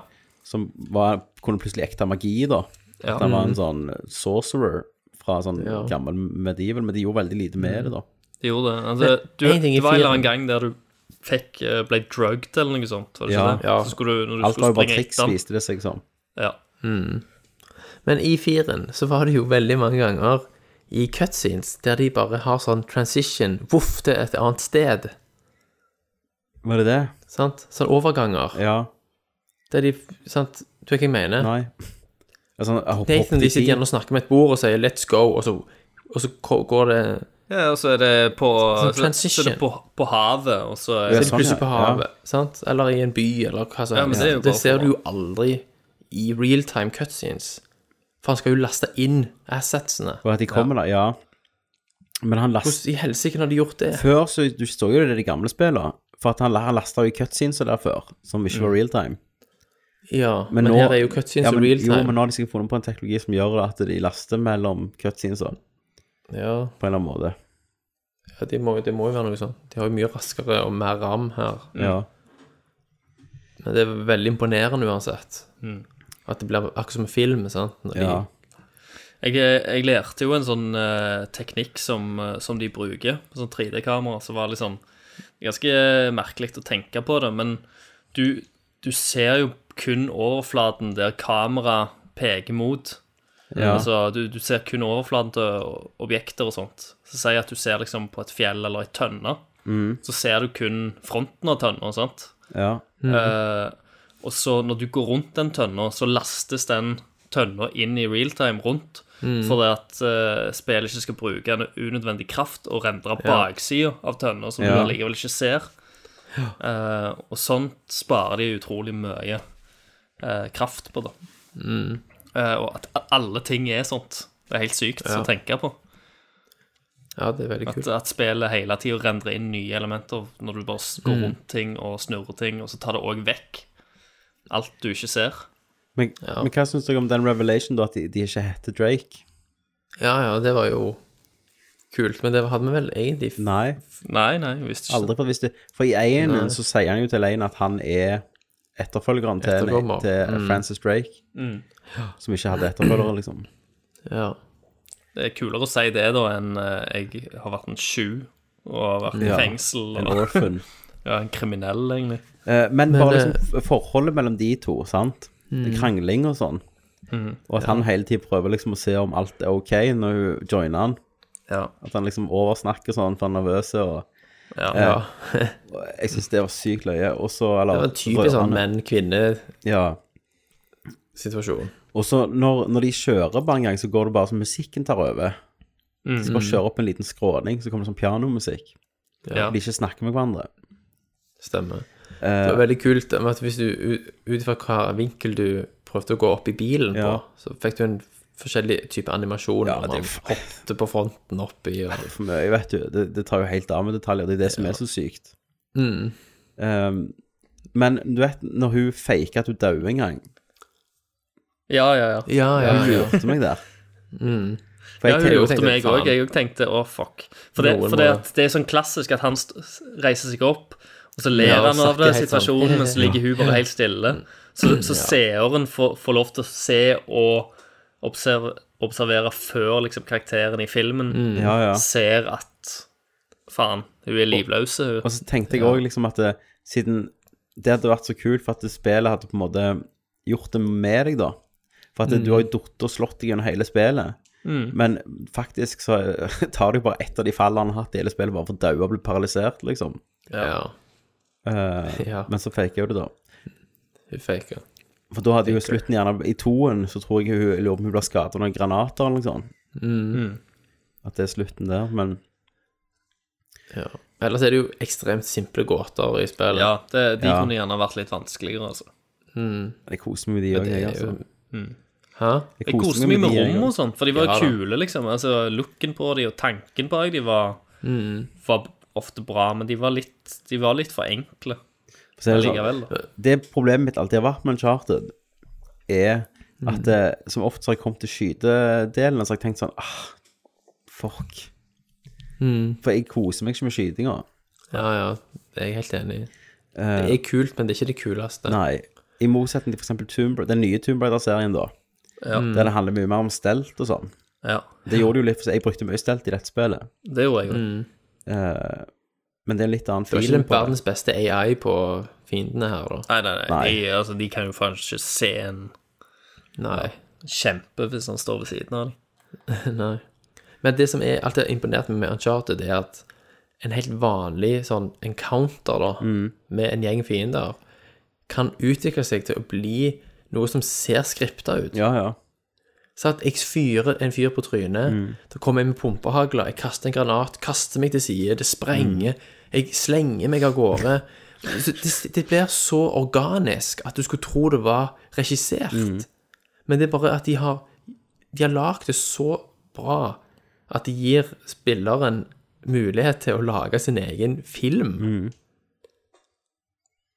Som var, kunne plutselig ekte magi, da. Ja. At han var en sånn sorcerer fra sånn Ja. gammel medieval, men de gjorde veldig lite med det, da. Det gjorde det. Altså, du, en ting det var en eller annen gang der du fikk uh, ble drugged eller noe sånt, var det ikke Ja. det? Ja. Så skulle du, når du Alt skulle var jo bare springe triks, etter den- viste det seg som. Ja. Men i firen så var det jo veldig mange ganger i cutscenes der de bare har sånn transition, voff, til et annet sted. Var det det? Sant? Sånn overganger. Ja. Der de Sant? Du vet hva jeg mener? Nei. Altså, jeg hopp- Nathan, er når i de sitter igjen og snakker med et bord og sier 'let's go', og så, og så går det ja, og så er det på, Sånn så, så er transition. det på, på havet, og så Ja, er Så er det det plutselig sånn, på ja. sant? Eller i en by, eller hva som Ja, helst. det er det ser du jo aldri i real time cutscenes. For han skal jo laste inn assetsene. Og at de kommer da, ja. Men han last... Hvordan i helsike har de gjort det? Før så Du så jo det i de gamle spillene. For at han, han lasta jo cutscenes der før, som ikke Mm. var real time. Ja, men, nå- her er jo cutscenes ja, i men, real Jo, men nå har de sikkert funnet på en teknologi som gjør at de laster mellom cutscenes på Ja, en eller annen måte. ja det, må, de må jo være noe sånt. De har jo mye raskere og mer ram her. Ja. Men det er veldig imponerende uansett. At det blir akkurat som en film, sant? Når de, ja. Jeg, jeg lærte jo en sånn uh, teknikk som, eh, som de bruker, på sånn 3D-kamera, som var liksom ganske merkelig å tenke på det, men du, du ser jo kun overflaten der kamera peker mot. Ja. Altså, du, du ser kun overflaten til objekter og sånt. Så si at du ser liksom på et fjell eller ei tønne, så ser du kun fronten av tønna, sant? ja. Eh, og så når du går rundt den tønna, så lastes den tønna inn i realtime rundt. For det at uh, spillet ikke skal bruke en unødvendig kraft og rendre baksida av tønna, som Ja. du allikevel ikke ser. Uh, og sånt sparer de utrolig mye kraft på, da. Eh, og at alle ting er sånt. Det er helt sykt Ja. å tenke på. ja, det er veldig kult. at spillet hele tida rendrer inn nye elementer når du bare går rundt ting og snurrer ting, og så tar det òg vekk alt du ikke ser. Men, men hva syns dere om den revelation, da, at de, de ikke heter Drake? Ja, ja, det var jo kult. Men det hadde vi vel egentlig Nei, Nei, nei, visste ikke aldri. For, hvis det, for i Einen så sier han jo til Elaine at han er etterfølgeren til, til til Francis Drake. Som ikke hadde etterfølgere, liksom. Ja. Det er kulere å si det da enn eh, jeg har vært en sju og har vært i Ja, fengsel. En Og, orphan. ja, en kriminell, egentlig. Eh, men, Men, bare liksom forholdet mellom de to, sant? Krangling og sånn. Og at han hele tiden prøver liksom å se om alt er ok når hun joiner han. Ja. At han liksom oversnakker sånn for han er nervøs. Og, ja. ja. jeg syns det var sykt løye. Også, eller Det var en typisk sånn menn-kvinne-situasjon. Ja. Og så når, når de kjører bare en gang, så går det bare som musikken tar over. Mm. Så bare kjører opp en liten skråning, så kommer det sånn pianomusikk. Ja. De ikke snakker med hverandre. Stemmer. Eh, Det var veldig kult om at hvis du ut fra hva vinkel du prøvde å gå opp i bilen Ja. på, så fikk du en forskjellig type animasjon. Ja, det man hopper på fronten oppi og for mye, vet du. Det, det tar jo helt av med detaljer. Det er det som er så sykt. mm. Um, men du vet, når hun faker at hun dauer en gang ja, ja, ja. Ja, ja, Hun lurte meg der. For Ja, hun lurte meg òg. Jeg òg tenkte å, fuck. For, det, for det, at det er sånn klassisk at han reiser seg opp, og så ler Ja, han av det, situasjonen, sånn. situasjonen, men så ligger hun bare helt stille. Så, så seeren får, får lov til å se og observ observerer før liksom, karakteren i filmen ja, ja. ser at faen, hun er livløs. Hun. Og så tenkte jeg òg liksom at det, siden det hadde vært så kult for at spillet hadde på en måte gjort det med deg, da. For at du har jo datt og slått deg gjennom hele spillet. Men faktisk så tar det jo bare ett av de fallene han har hatt i hele spillet, bare for å daue og bli paralysert, liksom. ja. Uh, Ja. Men så faker jo det, da. Hun faker. For da hadde jo slutten gjerne I toen så tror jeg hun, jeg lurer på om hun ble skadet av noen granater eller noe sånt. Mm. At det er slutten der, men Ja. Ellers er det jo ekstremt simple gåter i spillet. Ja, det, de Ja. kunne gjerne vært litt vanskeligere, altså. jeg koser meg med de òg, jeg, altså. jo Hæ? Jeg koste meg med rom og sånt, for de var Ja da. kule, liksom. Altså, Looken på de og tanken bak de var, var ofte bra, men de var litt, de var litt for enkle For er det sånn, det problemet mitt alltid har vært med Uncharted, er at det, som ofte så har jeg kommet til skytedelen, så har jeg tenkt sånn ah, fuck. For jeg koser meg ikke med skytinga. Ja, ja. Det er jeg helt enig i. Uh, Det er kult, men det er ikke det kuleste. Nei. I motsetning til eksempel Tomb, den nye Tomb Raider-serien, da. Ja. Der det handler mye mer om stelt og sånn. Ja, Det gjorde det jo litt, for jeg brukte mye stelt i dette spillet. det gjorde jeg jo. Eh, men det er en litt annen Det på ikke Det den ikke verdens beste AI på fiendene her, da. Nei, nei, nei. Nei. De, altså, de kan jo faen ikke se en Nei. kjempe hvis han står ved siden av dem. Nei. Men det som er alltid har imponert meg med Uncharted, er at en helt vanlig sånn encounter da, med en gjeng fiender kan utvikle seg til å bli noe som ser skripta ut. Ja, ja. Så at jeg fyrer en fyr på trynet, da kommer jeg med pumpehagler, jeg kaster en granat, kaster meg til side, det sprenger, jeg slenger meg av gårde. Det, det blir så organisk at du skulle tro det var regissert. Men det er bare at de har De har lagd det så bra at de gir spilleren mulighet til å lage sin egen film.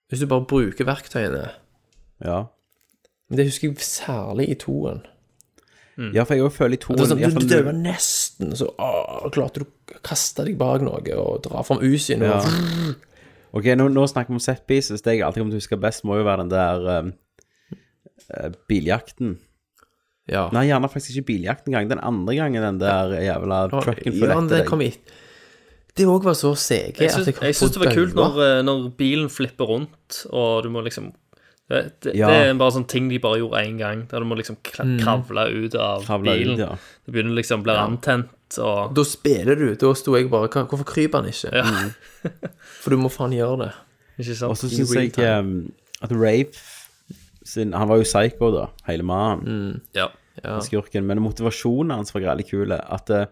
Hvis du bare bruker verktøyene. ja. Men det husker jeg særlig i toen. Ja, for jeg òg føler i Det toen sånn, i hvert du, fall- du døde nesten, så å, klarte du å kaste deg bak noe og dra fram usyn. Ja. Ok, nå, nå snakker vi om set pieces. Det jeg alltid kommer til å huske best, må jo være den der um, eh, biljakten. ja. Nei, gjerne faktisk ikke biljakten engang. Den andre gangen den der jævla trucken ja, kom etter deg. Det òg var så Jeg syns, holdt jeg syns det var kult når, eh, når bilen flipper rundt, og du må liksom det, det, Ja. det er bare sånn ting de bare gjorde én gang, der du må liksom kravle ut av Kravle bilen. ut, ja. Det begynner liksom å bli antent, og Da spiller du. Da sto jeg bare Hvorfor kryper han ikke? Ja. For du må faen gjøre det. Ikke sant? Og så syns jeg time. um, at Rafe sin Han var jo psycho, da, hele mannen. Ja. Ja. skurken, men motivasjonen hans var veldig kule. At det,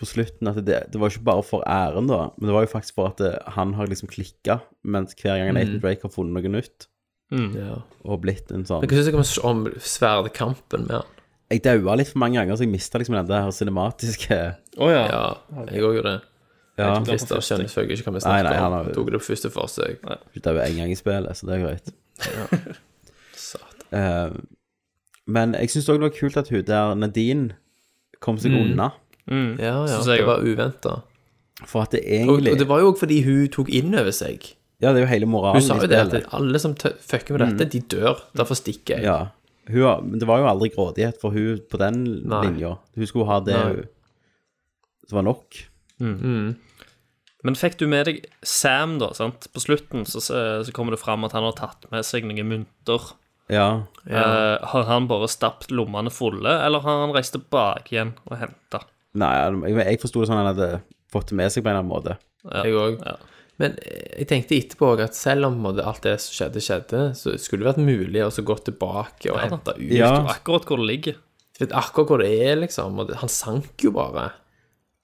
på slutten at det, det var ikke bare for æren, da, men det var jo faktisk for at det, han har liksom klikka, mens hver gang Nathan Drake har funnet noe nytt Ja. og blitt en sånn Hva syns du om sverdkampen med han? Jeg daua litt for mange ganger, så jeg mista liksom den der cinematiske Å ja. Ja, jeg òg gjorde det. Ja, Christer skjønner selvfølgelig ikke hva vi Nei, snakker nei, han om. tok det på første forsøk. du dauer én gang i spillet, så det er greit. Eh, men jeg syns òg det var kult at hun der Nadine kom seg unna. Ja, ja. Synes jeg Det var uventa. For at det Og, egentlig og det var jo òg fordi hun tok inn over seg. Ja, det er jo hele moralen. Hun sa jo det at alle som fucker med dette, de dør. Derfor stikker jeg. Ja. Hun, har- men det var jo aldri grådighet for hun på den Nei. linja. Hun skulle ha det Nei. hun som var nok. Men fikk du med deg Sam, da? sant? På slutten så, så kommer det fram at han har tatt med seg noen mynter. Ja. Eh, har han bare stappet lommene fulle, eller har han reist tilbake igjen og henta? Nei, jeg, jeg forsto det sånn at han hadde fått det med seg på en eller annen måte. Jeg òg. Ja. Men eh, jeg tenkte etterpå at selv om alt det som skjedde, skjedde, så skulle det vært mulig å gå tilbake og Ja hente ut. Ja. Akkurat hvor det ligger. Vet akkurat hvor det er, liksom. Og det, han sank jo bare.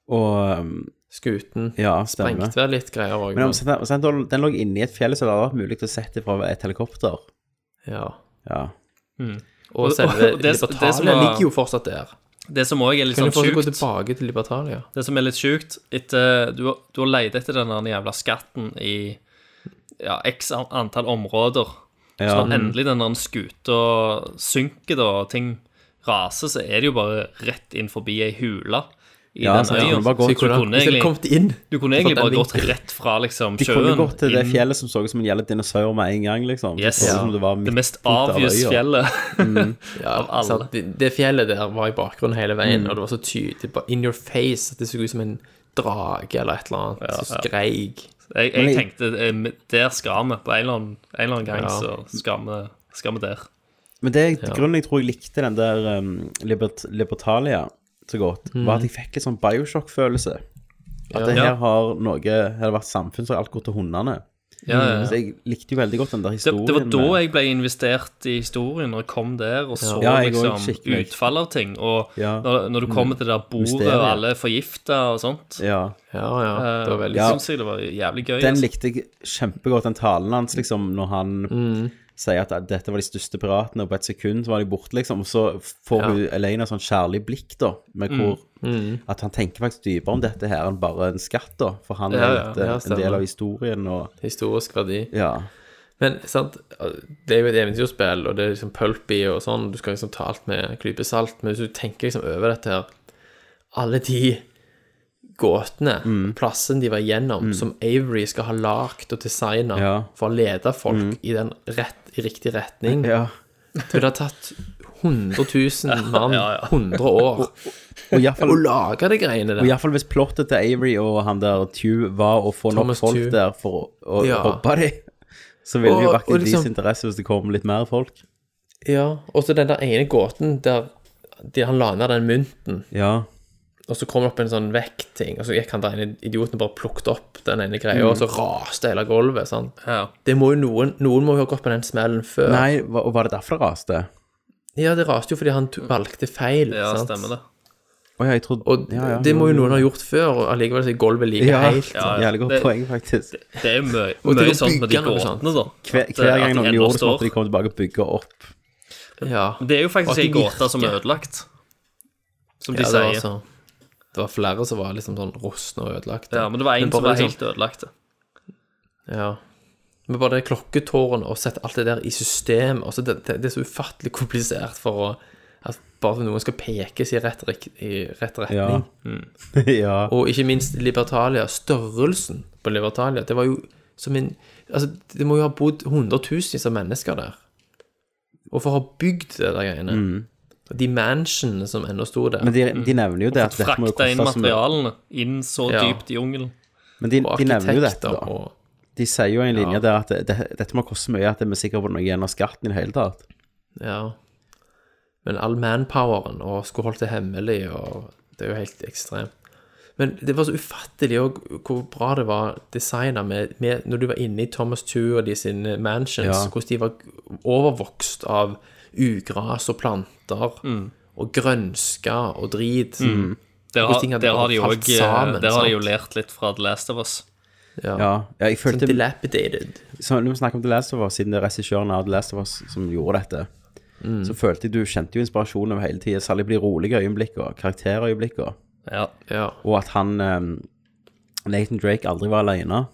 Og um, Skuten. ja. Sprengte vel litt greier òg. Men om- så- så den, den lå inni et fjell, så det hadde vært mulig å sette fra et helikopter. Ja. Ja. Og Og- selve og det- det som Libertalia ligger jo fortsatt der. Det som òg er litt Kan sånn du få gå tilbake til Libertalia? Det som er litt sjukt etter, Du, du har leid etter den jævla skatten i ja, x antall områder. Så Ja. når endelig den der skuta synker, da, og ting raser, så er det jo bare rett inn forbi ei hule Ja, den øya. kunne bare Så gått- du Så kunne, kunne egentlig, kommet inn du kunne egentlig bare gått rett fra liksom De kunne gått til det fjellet som så ut som en jævla dinosaur med en gang, liksom. Yes. Som det, var Det mest midtpunktet av obvious fjellet. Ja, av alle. sant? Det, det fjellet der var i bakgrunnen hele veien, Mm. og det var så tydelig bare in your face at det så ut som en drage eller et eller annet som ja. skreik. Jeg, jeg jeg- tenkte eh, der skal vi. På en eller annen, en eller annen gang Ja. så skal vi, skal vi der. Men det er grunnen jeg tror jeg likte den der um, Libert Libertalia så godt, var at jeg fikk litt sånn Bioshock-følelse. At det her har noe har det vært alt gått til hundene. Ja, ja, ja. Så jeg likte jo veldig godt den der historien. det var da med- jeg ble investert i historien, når jeg kom der og så Ja, liksom utfall av ting. Og Ja. når, når du kommer til det der bordet, Mysteriet. og alle er forgifta og sånt, Ja. Ja, ja. Det var veldig Ja. syns jeg det var jævlig gøy. Den altså. likte jeg kjempegodt, den talen hans, liksom, når han sier at dette var de største piratene, og på et sekund så var de borte, liksom. Og så får Ja. hun Elena sånn kjærlig blikk, da, med hvor At han tenker faktisk dypere om dette her enn bare en skatt, da. For han Ja, er ja, ja, en del av historien, og historisk verdi. Ja. Men sant, det er jo et eventyrspill, og det er liksom pulpy og sånn, du skal liksom ta alt med klype salt, men hvis du tenker liksom over dette her Alle de gåtene, Mm. plassen de var igjennom, som Avery skal ha lagd og designa Ja. for å lede folk i den rett, i riktig retning ja. Det ville ha tatt 100 000 mann, Ja, ja. 100 år, Og iallfall å lage de greiene Og der. iallfall hvis plottet til Avery og han der Tew var å få nok Thomas folk Tew. der for å, å Ja. robbe dem, så ville det jo Og- vært og liksom- deres interesse hvis det kom litt mer folk. Ja, og så den der ene gåten der de, han la ned den mynten, Ja. Og så kom det opp en sånn vektting, og så gikk han der ene idioten bare plukket opp den ene greia, og så raste hele gulvet, sant. Ja. Det må jo noen, noen må jo ha gått på den smellen før. Nei, hva- og var det derfor det raste? Ja, det raste jo fordi han valgte feil, ja, sant. stemmer det. Å ja, jeg trodde Og ja, ja. det må jo noen ha gjort før, og allikevel så er gulvet like Ja, helt. Ja, ja. jævlig godt Det- poeng, faktisk. Det er jo mye, Og det mye å sånt med de bygge noe sånt. gåtene, da. Hver, At, hver gang de noen ennå gjorde det, så måtte de komme tilbake og bygge opp. Ja. Det er jo Og at faktisk de ei gåte som er virker. ødelagt, som de ja, det var sier. så Det var flere som var liksom sånn rustne og ødelagte. Ja, men det var én som var liksom- helt ødelagte. Ja. Men bare det klokketårnet og sette alt det der i system også, det, det, det er så ufattelig komplisert for å at bare noen skal pekes i rett, rik- i rett retning. Ja. ja. Og ikke minst Libertalia, størrelsen på Libertalia, det var jo som en Altså, det må jo ha bodd hundretusenvis av mennesker der. Og for å ha bygd det der greiene. Og De mansionene som ennå sto der. Men de, de nevner jo det at dette må jo koste inn materialene inn så Ja. dypt i jungelen. Men de, de nevner jo dette, da. og De sier jo en linje Ja. der at det, det, dette må koste mye at vi er sikre på noe gjennom skatten i det hele tatt. Ja. Men all manpoweren og skulle holdt det hemmelig, og det er jo helt ekstremt. Men det var så ufattelig og hvor bra det var designa med, med Når du var inne i Thomas Two og de sine mansions, Ja. hvordan de var overvokst av ugras og planter og grønske og drit. Der har, der, der har de òg sammen, Der har de jo lært litt fra The Last of Us. Ja. Ja, ja jeg følte, følte dilapidated. så Når vi snakker om The Last of Us, siden det er regissøren av The Last of Us som gjorde dette, Mm. så følte jeg du kjente jo inspirasjon over hele tida, særlig på de rolige øyeblikkene, karakterøyeblikkene, Ja. Ja. og at han um, Nathan Drake aldri var alene,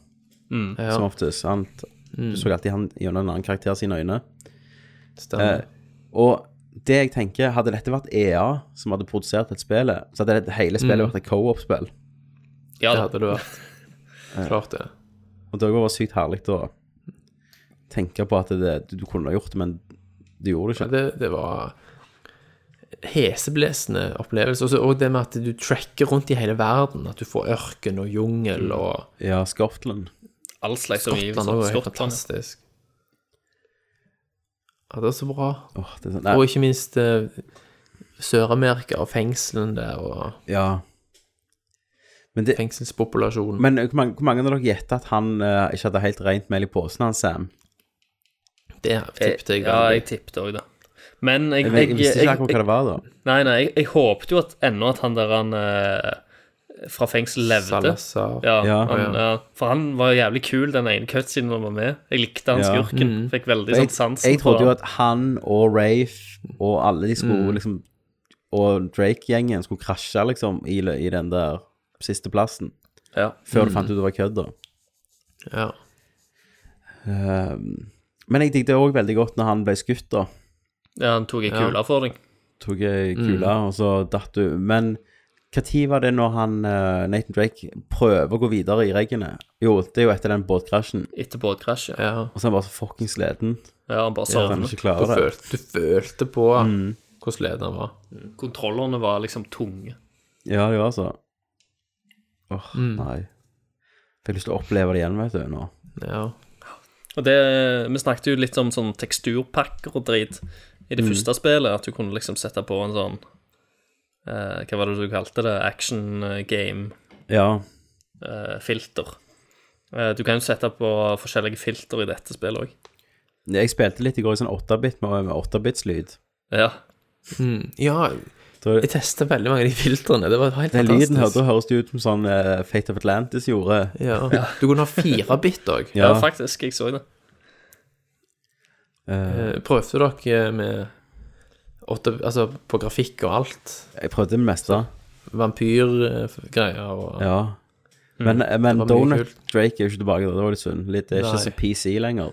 mm. som oftest. Han, Du så alltid han gjennom en annen karakter sine øyne. Stemmer. Eh, og det jeg tenker, hadde dette vært EA som hadde produsert et spill, så hadde det hele spillet vært et co-op-spill. ja det hadde det vært. Klart det. Og det var sykt herlig å tenke på at det, du, kunne ha gjort det, men du gjorde det Ja, ikke. det, det var heseblesende opplevelse. Også- Og det med at du tracker rundt i hele verden. At du får ørken og jungel og Ja, Skottland. All slags omgivelser. Skottland er helt fantastisk. Ja, det er så bra. Åh, det er sånn, nei, Og ikke minst eh, Sør-Amerika og fengslene der og ja. Men, det, fengselspopulasjonen. men hvor mange, hvor mange av dere gjetter at han eh, ikke hadde helt rent mel i posen, han Sam? det tippet jeg Ja, jeg tippet òg da. Men jeg, Jeg, jeg, jeg, visste ikke akkurat hva det var, da. Nei, nei, jeg, jeg håpet jo at ennå at han der han eh, fra fengsel levde. Salazar. Ja, Ja. han, ja. For han var jævlig kul, den ene cutscenen han var med. Jeg likte han Ja. skurken. Fikk veldig Jeg, sånn sansen jeg trodde jo at han og Rafe og alle de skulle liksom Og Drake-gjengen skulle krasje, liksom, i, i den der siste plassen. Ja. Før du fant ut det var kødd, da. Ja. Um, men jeg digget òg veldig godt når han ble skutt, da. ja, han tok ei Ja. for deg. Tok ei kule, og så datt du. Men når var det når han uh, Nathan Drake prøver å gå videre i reggene? Jo, det er jo etter den båtkrasjen. Etter båtkrasjen, Ja. ja. Og så er han bare så fuckings leden. han bare Så sovnet. Du, følte, du følte på hvordan lederen var. Kontrollerne var liksom tunge. Ja, det var så. Åh, nei. Fikk lyst til å oppleve det igjen, vet du, nå. Ja. Og det, Vi snakket jo litt om sånn teksturpakker og drit i det første spillet. At du kunne liksom sette på en sånn eh, Hva var det du kalte det? Action eh, game-filter. Ja. du kan jo sette på forskjellige filter i dette spillet òg. Jeg spilte litt i går i sånn 8-bit med, med 8-bits-lyd. Ja. ja, jeg testa veldig mange av de filtrene. Det var helt Den lyden fantastisk. da høres det ut som sånn uh, Fate of Atlantis gjorde. Ja. Du kunne ha fire bit òg. ja, Ja. faktisk. Jeg så det. Uh, Prøvde dere med åtte, Altså på grafikk og alt? jeg prøvde det meste. Vampyrgreier og Ja. Men, eh, men Det var Donut Drake er jo ikke tilbake. Det var litt synd. Litt, det er ikke Nei. så PC lenger.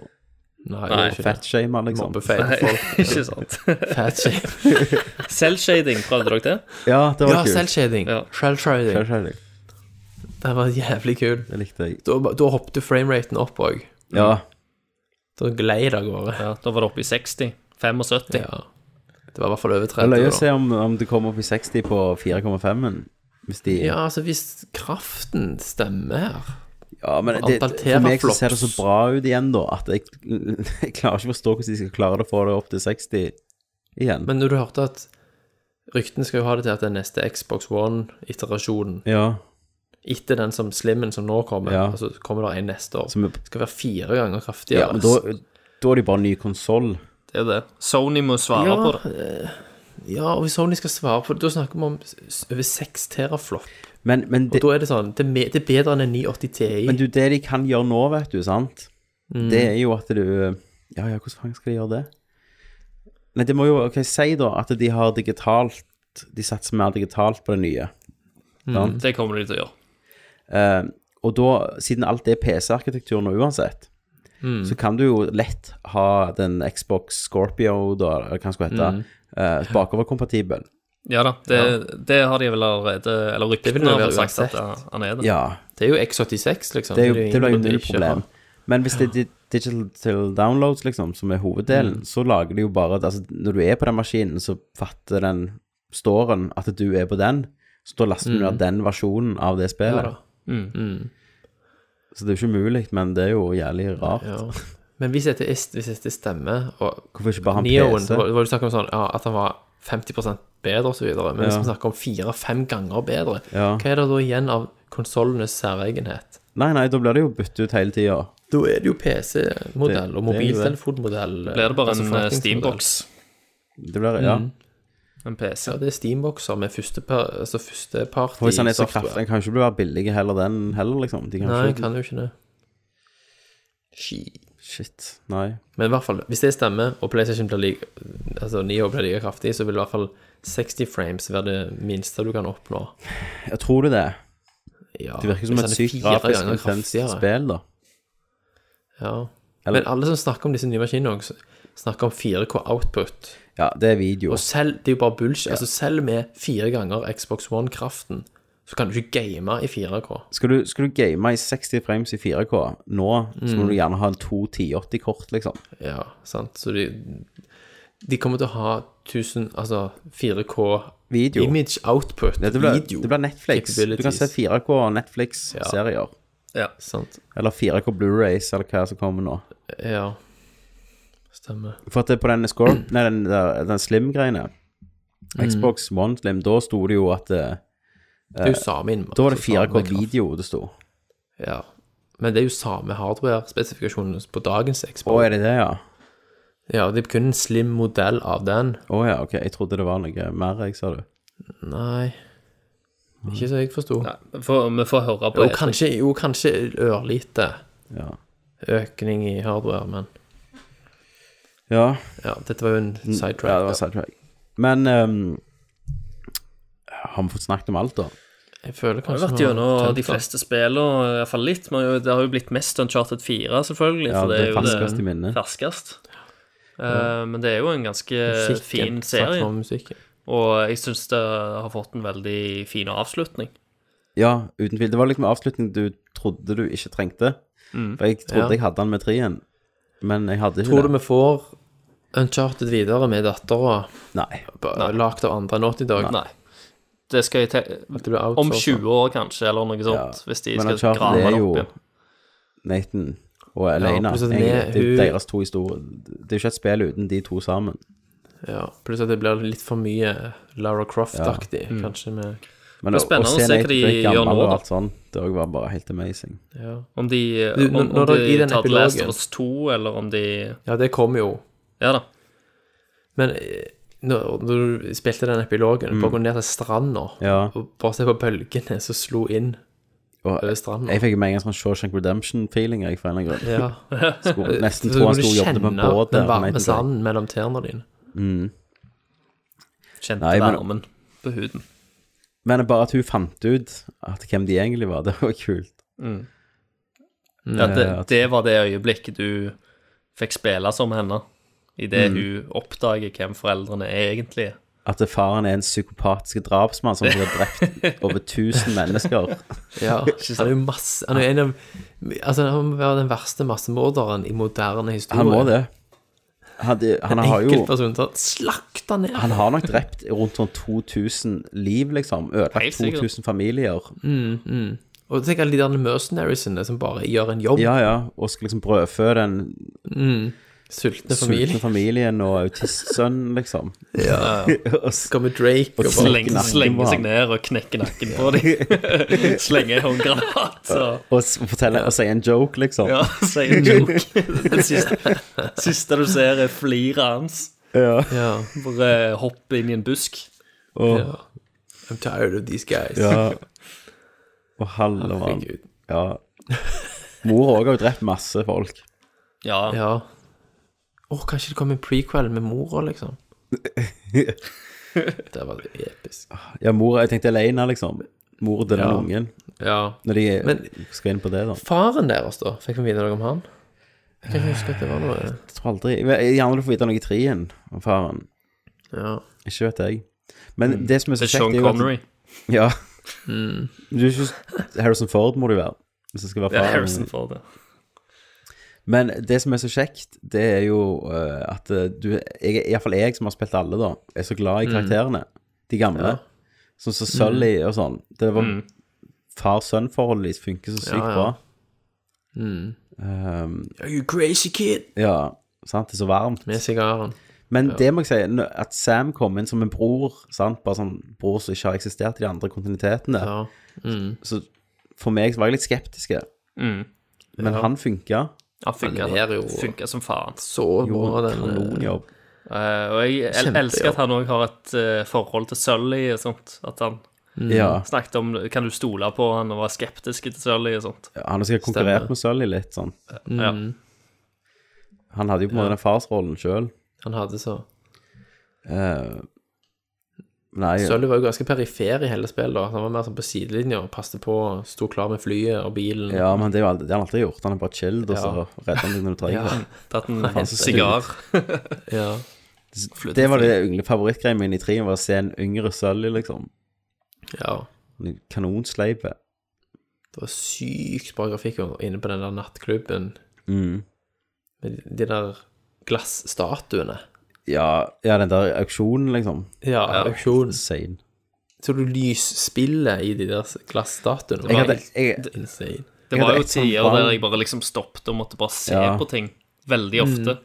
Nei, det er ikke det. Fettshamer, liksom. Mobbefeil folk. Ikke sant? Fatshame. Selvshading, prøvde dere det? Ja, det var Ja, kult. selvshading. Ja. Shell-shading. Selvshading. Det var jævlig kul. Det likte jeg. Da, da hoppet frameraten opp òg. Ja. Da glei det av gårde. Ja, Da var det oppe i 60. 75. Ja. Det var i hvert fall over Det er 30. løye å se om, om det kommer opp i 60 på 4,5-en. Hvis de Ja, altså hvis kraften stemmer her Ja, men det, for meg så ser det så bra ut igjen, da, at jeg, jeg klarer ikke å forstå hvordan de skal klare det å få det opp til 60 igjen. Men når du hørte at ryktene skal jo ha det til at den neste Xbox One-iterasjonen ja, etter den som Slimmen som nå kommer, Ja. altså kommer det en neste år, som skal være fire ganger kraftigere. ja, men da, da er det bare en ny konsoll. Det er det. Sony må svare Ja, på det. Ja, og hvis Sony skal svare på det, da snakker vi om over 6 teraflop. Men, men, Og da er det sånn, det er, det er bedre enn en 980 Ti. men du, det de kan gjøre nå, vet du, sant, Mm. det er jo at du Ja, ja, hvordan faen skal de gjøre det? Nei, det må jo OK, si da at de har digitalt De satser mer digitalt på det nye. Mm, Det kommer de til å gjøre. Uh, og da, siden alt er PC-arkitektur nå uansett, så kan du jo lett ha den Xbox Scorpio, da, eller hva den skulle hete, eh, bakoverkompatibel. Ja da, det, det har de vel allerede Eller ryktene har vel sagt at uansett. ja, han er det. Ja, Det er jo X86, liksom. det, er jo, så det blir jo null problem. Men hvis det er digital downloads, liksom, som er hoveddelen, Mm. så lager de jo bare altså, Når du er på den maskinen, så fatter den storen at du er på den, så da laster du ned den versjonen av det spillet. Ja da. Så det er jo ikke umulig, men det er jo jævlig rart. Ja. Men hvis dette, er, hvis dette stemmer, og Hvorfor ikke bare han en Neoen, PC? det var, jo snakk om sånn, ja, at han var 50% bedre videre, men hvis vi snakker om fire-fem ganger bedre, Ja. hva er det da igjen av konsollenes særegenhet? Nei, nei, da blir det jo byttet ut hele tida. Da er det jo PC-modell og mobiltelefonmodell. Blir det bare altså en eh. Steambox? Det blir, ja. En PC? Ja, det er Steamboxer med første, altså første party For hvis han er så kraftig, den kan jo ikke bli billig heller, den heller, liksom. De kan Nei, ikke, kan jo ikke det. Shit. Shit, nei. Men i hvert fall, hvis det stemmer, og PlayStation blir like, altså Nio blir like kraftig, så vil i hvert fall 60 frames være det minste du kan oppnå. Jeg tror det det. Ja, Det virker som et sykt grafisk intenst spill, da. Ja. Eller- Men alle som snakker om disse nye maskinene, også, snakker om 4K output. Ja, det er video. Og selv, det er jo bare bullshit. Altså selv med fire ganger Xbox One-kraften, så kan du ikke game i 4K. Skal du, skal du game i 60 frames i 4K nå, så Mm. må du gjerne ha en 2 1080-kort, liksom. Ja, sant. Så de, de kommer til å ha 1000, altså 4K Video. image output, Ja, det, blir, video. det blir Netflix. Du kan se 4K Netflix-serier. Ja. Sant. Eller 4K Blu-rays, eller hva som kommer nå. Ja. Stemmer. For at det på den, score, nei, den, den Slim-greiene Mm. Xbox One Slim, da sto det jo at det, Det er jo samme innmari. Da var det så samme 4K kraft. video det sto. Ja. Men det er jo samme hardware-spesifikasjon på dagens Å, Xbox. er det det, ja? Ja, det er kun en slim modell av den. Å ja, ok. Jeg trodde det var noe mer, jeg, sa du. Nei. Ikke så jeg forsto. Nei, vi får, vi får høre på Jo, E3. kanskje, jo, kanskje ørlite Ja. økning i hardware, men Ja, ja, dette var jo en sidetrack. ja det var da. sidetrack. Men um, har vi fått snakket om alt, da? Jeg føler kanskje Vi har vært gjennom de det. fleste spillene, iallfall litt. Men det har jo blitt mest Uncharted 4, selvfølgelig. Ja, for det det er jo ferskeste i det minnet. ferskest. Eh, men det er jo en ganske Musikken, fin serie. Og jeg syns det har fått en veldig fin avslutning. Ja, uten tvil. Det var liksom en avslutning du trodde du ikke trengte. For jeg trodde Ja. jeg hadde den med treen, men jeg hadde ikke Tror du vi får Uncharted videre med dattera Nei. lagd av andre enn Naughty Dog? Nei. Det skal jeg te At det blir Om 20 år, kanskje, eller noe sånt. Ja. Hvis de Men skal Uncharted grave er det jo opp igjen. Nathan og Elena. Ja, det er hun- deres to historier. Det er jo ikke et spill uten de to sammen. Ja, pluss at det blir litt for mye Lara Croft-aktig, Mm. kanskje med Men Det er spennende å se hva de gjør nå, da. alt sånn, det var bare helt amazing. ja. Om de, om, om de den tar Last of Us 2, eller om de ja, det kommer jo. Ja da. Men eh, når, når du spilte den epilogen, bare gå ned til stranda Mm. Ja. og bare se på bølgene som slo inn Og over stranda. jeg fikk med en gang sånn Shawshank Redemption-feeling, jeg, for en eller annen grunn. Ja. Skulle nesten Så tro han du sto og jobbet på en kjenne båt den varme sanden mellom tærne dine. Kjente Nei, men- varmen på huden. Men bare at hun fant ut at hvem de egentlig var, det var kult. Ja, det, Eh, det var det øyeblikket du fikk spille som henne. Idet Mm. hun oppdager hvem foreldrene er egentlig. At faren er en psykopatisk drapsmann som har drept over 1000 mennesker. Ja, han er jo masse Han er en av Altså, han må være den verste massemorderen i moderne historie. Han må det. Han, de- han har jo Slakta ned. Han har nok drept rundt sånn 2000 liv, liksom. Ødelagt sikkert. 2000 familier. Og tenk alle de der mercenariesene som bare gjør en jobb. Ja, ja. Og skal liksom brødfø den Sultne sultne familie. familien og autistsønn, liksom. Ja. Og s- Skal med Drake og bare Slenge, nakken slenge seg ned og knekke nakken på dem. slenge en håndgranat og og s- fortelle og si en joke, liksom. ja, si en joke. Det siste, siste du ser, er fliret hans. Ja. Ja. Bare hoppe inn i en busk. Og, ja. I'm tired of these guys. ja. og halve mann. Ja. Mor òg har jo drept masse folk. Ja, Ja. Å, kanskje det kom en prequel med mora, liksom. det var episk. Ja, mora Jeg tenkte Elena, liksom. Mor til den Ja. ungen. Ja. Når de Men- skal inn på det, da. Faren deres, da? Fikk vi vite noe om han? Jeg kan ikke huske at det var noe Jeg tror aldri gjerne du får vite noe i trien om faren. Ja. Ikke vet jeg. Men det som er så Det er kjekt, Sean er jo at Connery. Ja. Du er ikke Harrison Ford må du være, hvis det skal være Ja. Harrison Ford, ja. Men det som er så kjekt, det er jo uh, at eh, du jeg, Iallfall jeg som har spilt alle, da, er så glad i karakterene. De gamle. Ja. Sånn som Sully og sånn. Det var Mm. far-sønn-forholdet deres funker så sykt Ja, ja. bra. Mm. Um, Are you crazy kid? ja, sant. Det er så varmt. Med sigaren. Men det må jeg si, at Sam kom inn som en bror, sant? bare sånn bror som ikke har eksistert i de andre kontinuitetene. Ja. Mm. Så for meg så var jeg litt skeptisk, Mm. men han funka. Han funker, er jo- funker som faen. Så bra, den Kanonjobb. Eh, og jeg el elsker at han òg har et uh, forhold til Sully og sånt. At han Ja. snakket om Kan du stole på han og var skeptisk til Sully og sånt. Ja, Han har sikkert konkurrert med Sully litt, sånn. Ja. Mm. Han hadde jo på en måte den farsrollen sjøl. Han hadde så nei, Sully var jo ganske perifer i hele spillet. da Han var mer sånn på sidelinja og passet på, sto klar med flyet og bilen. ja, men det, er jo aldri, det har han alltid gjort. Han er bare chilled, og så Ja. redder han deg når du trenger det. Tatt en faen, sigar. Ja. Det var det yngle favorittgreia min i trien, var å se en yngre Sully, liksom. ja. Kanonsleipe. Det var sykt bra grafikk inne på den der nattklubben Mm. med de der glassstatuene. Ja, ja, den der auksjonen, liksom. Ja, auksjon. Insane. Så du lysspillet i de der glassstatuene. var hadde, jeg, Insane. Det var jo tider der jeg bare liksom stoppet og måtte bare se Ja. på ting veldig ofte.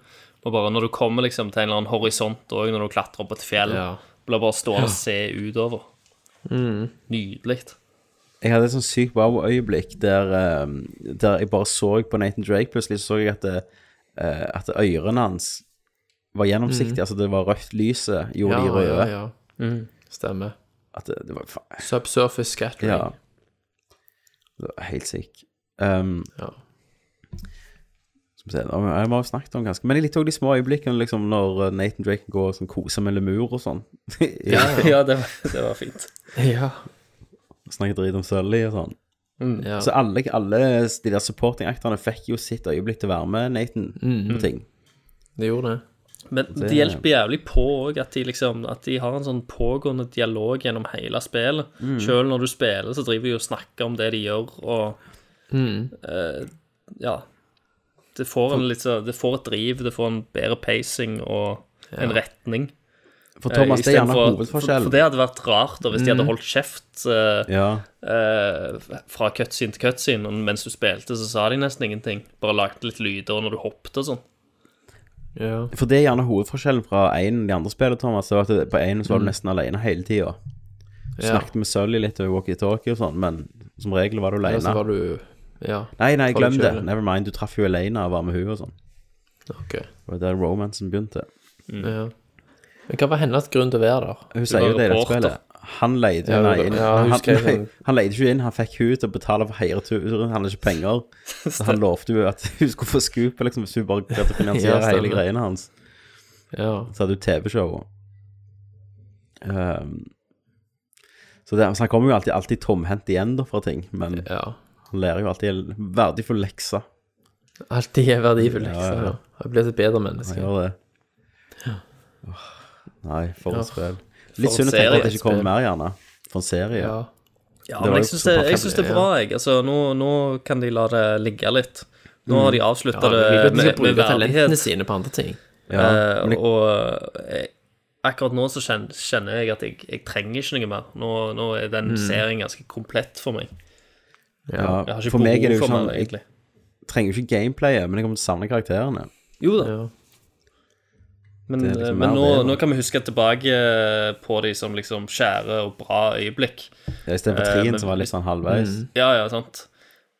Og bare når du kommer liksom til en eller annen horisont òg, når du klatrer opp et fjell, Ja. blir bare stående og se utover. Nydelig. jeg hadde et sånn sykt wow-øyeblikk der, eh, der jeg bare så på Nathan Drake. Plutselig så jeg at, det, eh, at ørene hans var gjennomsiktige. Altså det var rødt lyset, gjorde Ja, de røde. ja, ja. Stemmer. At det, det var faen Subsurface scattering. Ja. Det var helt sykt. Um, Ja. Jeg vi se, nå- snakket om ganske Men jeg likte også de små øyeblikkene liksom, når Nathan Drake går og sånn, koser med lemur og sånn. Ja, ja det, var, det var fint. Ja. Snakker drit om Sully og sånn. ja. Så alle, alle de der supporting-aktorene fikk jo sitt øyeblikk til å være med Nathan på ting. Det gjorde det. Men det hjelper jævlig på òg at, liksom, at de har en sånn pågående dialog gjennom hele spillet. Selv når du spiller, så driver de og snakker om det de gjør, og eh, Ja. Det får, en litt det får et driv, det får en bedre pacing og en retning. For Thomas, det er gjerne hovedforskjellen. For, for det hadde vært rart da, hvis de hadde holdt kjeft uh, Ja, uh, fra cutscene til cutscene, og mens du spilte, så sa de nesten ingenting. Bare lagde litt lyder når du hoppet og sånn. Ja. for det er gjerne hovedforskjellen fra en de andre spillene, Thomas. Det var at det- på én så var du nesten alene hele tida. Du Ja. snakket med Sully litt over walkietalkie og sånn, men som regel var du Ja, alene. så var du Ja, Nei, nei, for glem deg det. Never mind. Du traff jo Elena og var med hun og sånn. ok. Det var der romansen begynte. Ja. Men hva var hennes grunn til å være der? Hun sier jo det i dette reporter. spillet. Han leide Ja, inn. ja, han, han, han leide ikke inn, han fikk hun til å betale for hele turen. Han hadde ikke penger. Så han lovte jo at hun skulle få scoop liksom, hvis hun bare klarte å finansiere Ja, hele greiene hans. Ja. Så hadde hun TV-show. Um, så, det, så han kommer jo alltid, alltid tomhendt igjen da fra ting, men ja. han lærer jo alltid verdifull lekse. Alltid er verdifull lekse. ja. Har blitt et bedre menneske. Han gjør det. Nei, for Ja. et spill. Litt synd å tenke at det ikke kommer mer, gjerne. For en serie. Ja. Ja, men jeg syns det, det er bra, jeg. Altså, nå, nå kan de la det ligge litt. Nå har de avslutta Ja, det med, skal med verdighet. sine på andre ting. Ja, uh, jeg... og eh, akkurat nå så kjenner, kjenner jeg at jeg, jeg trenger ikke noe mer. Nå, nå er den serien ganske komplett for meg. ja, Jeg har ikke for meg er det jo sånn Jeg trenger jo ikke gameplayet, men jeg kommer til å savne karakterene. Jo da, Ja. Men, liksom men nå, det, nå kan vi huske tilbake på de som liksom skjære og bra øyeblikk. Ja, Istedenfor Eh, trien, men- som var litt sånn halvveis. Ja, ja, sant.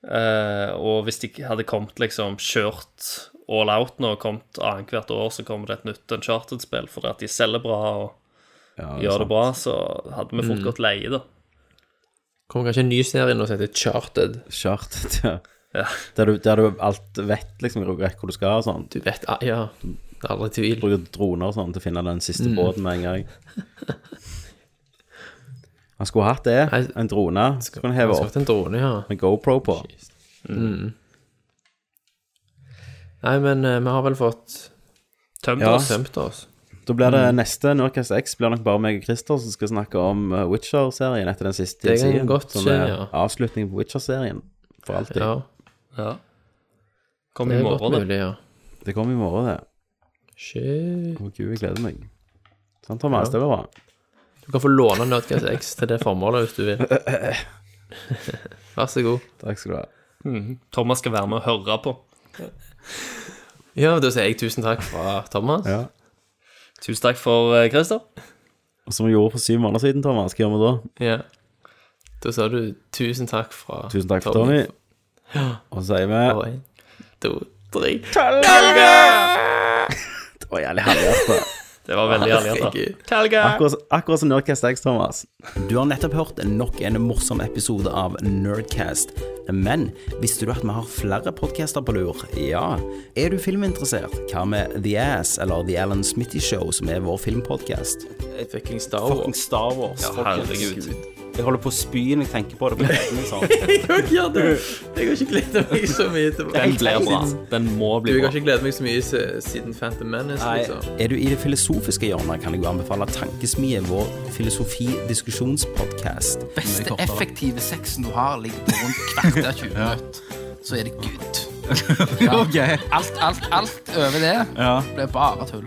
Uh, og hvis de hadde kommet liksom kjørt all out nå, kommet annethvert år, så kommer det et nytt Uncharted-spill fordi at de selger bra og Ja, gjør sant. det bra, så hadde vi fort gått leie, da. Kommer kanskje en ny serie nå som heter Charted. Charted, ja. Ja. Der, du, der du alt vet liksom hvor du skal og sånn. Du vet ah, Ja, det er aldri tvil. Bruker droner og sånn til å finne den siste Mm. båten med en gang. Han skulle hatt det. En drone. Så kunne han heve opp en drone, ja. med GoPro på. Nei, men eh, vi har vel fått Tømt Ja. oss. tømt oss. Da blir det neste Nurcast X blir nok bare meg og Christer som skal snakke om uh, Witcher-serien etter den siste Det kan en godt Som skje, er ja. avslutning på Witcher-serien for alltid. Ja, Ja. Kom det i er godt morgen, da. mulig, ja. Det kommer i morgen, det. Shit. Å gud, jeg gleder meg. Sant, Thomas? Ja. Det blir bra. Du kan få låne Nerdcast X til det formålet hvis du vil. Vær så god. Takk skal du ha. Thomas skal være med og høre på. Ja, da sier jeg tusen takk fra Thomas. Ja. Tusen takk for eh, Christer. Og som vi gjorde for syv måneder siden, Thomas, hva gjør vi da? Ja. Da sa du tusen takk fra Tusen takk for Tommy. Og så sier vi Og en, to, tre. Det var jævlig halvhjertet. Det var veldig herlig, Herregud. Akkurat, akkurat som Nerdcast X, Thomas. Du har nettopp hørt nok en morsom episode av Nerdcast. Men visste du at vi har flere podcaster på lur? Ja. Er du filminteressert? Hva med The Ass eller The Alan Smitty Show, som er vår filmpodcast? Fucking Star Wars. Fucking Star Wars. Herregud. Jeg holder på å spy når jeg tenker på det. sånn. Jeg har ikke gjort det. Jeg har ikke gledet meg så mye til Den blir bra. Den må Du, jeg har ikke gledet meg så mye siden Phantom Menace, liksom. Er du i det filosofiske hjørnet, kan jeg jo anbefale Tankesmie, vår filosofi-diskusjonspodkast. beste effektive sexen du har, ligger på rundt kvarter 20 minutter. Så er det good. Ja. Alt, alt, alt over det blir bare tull.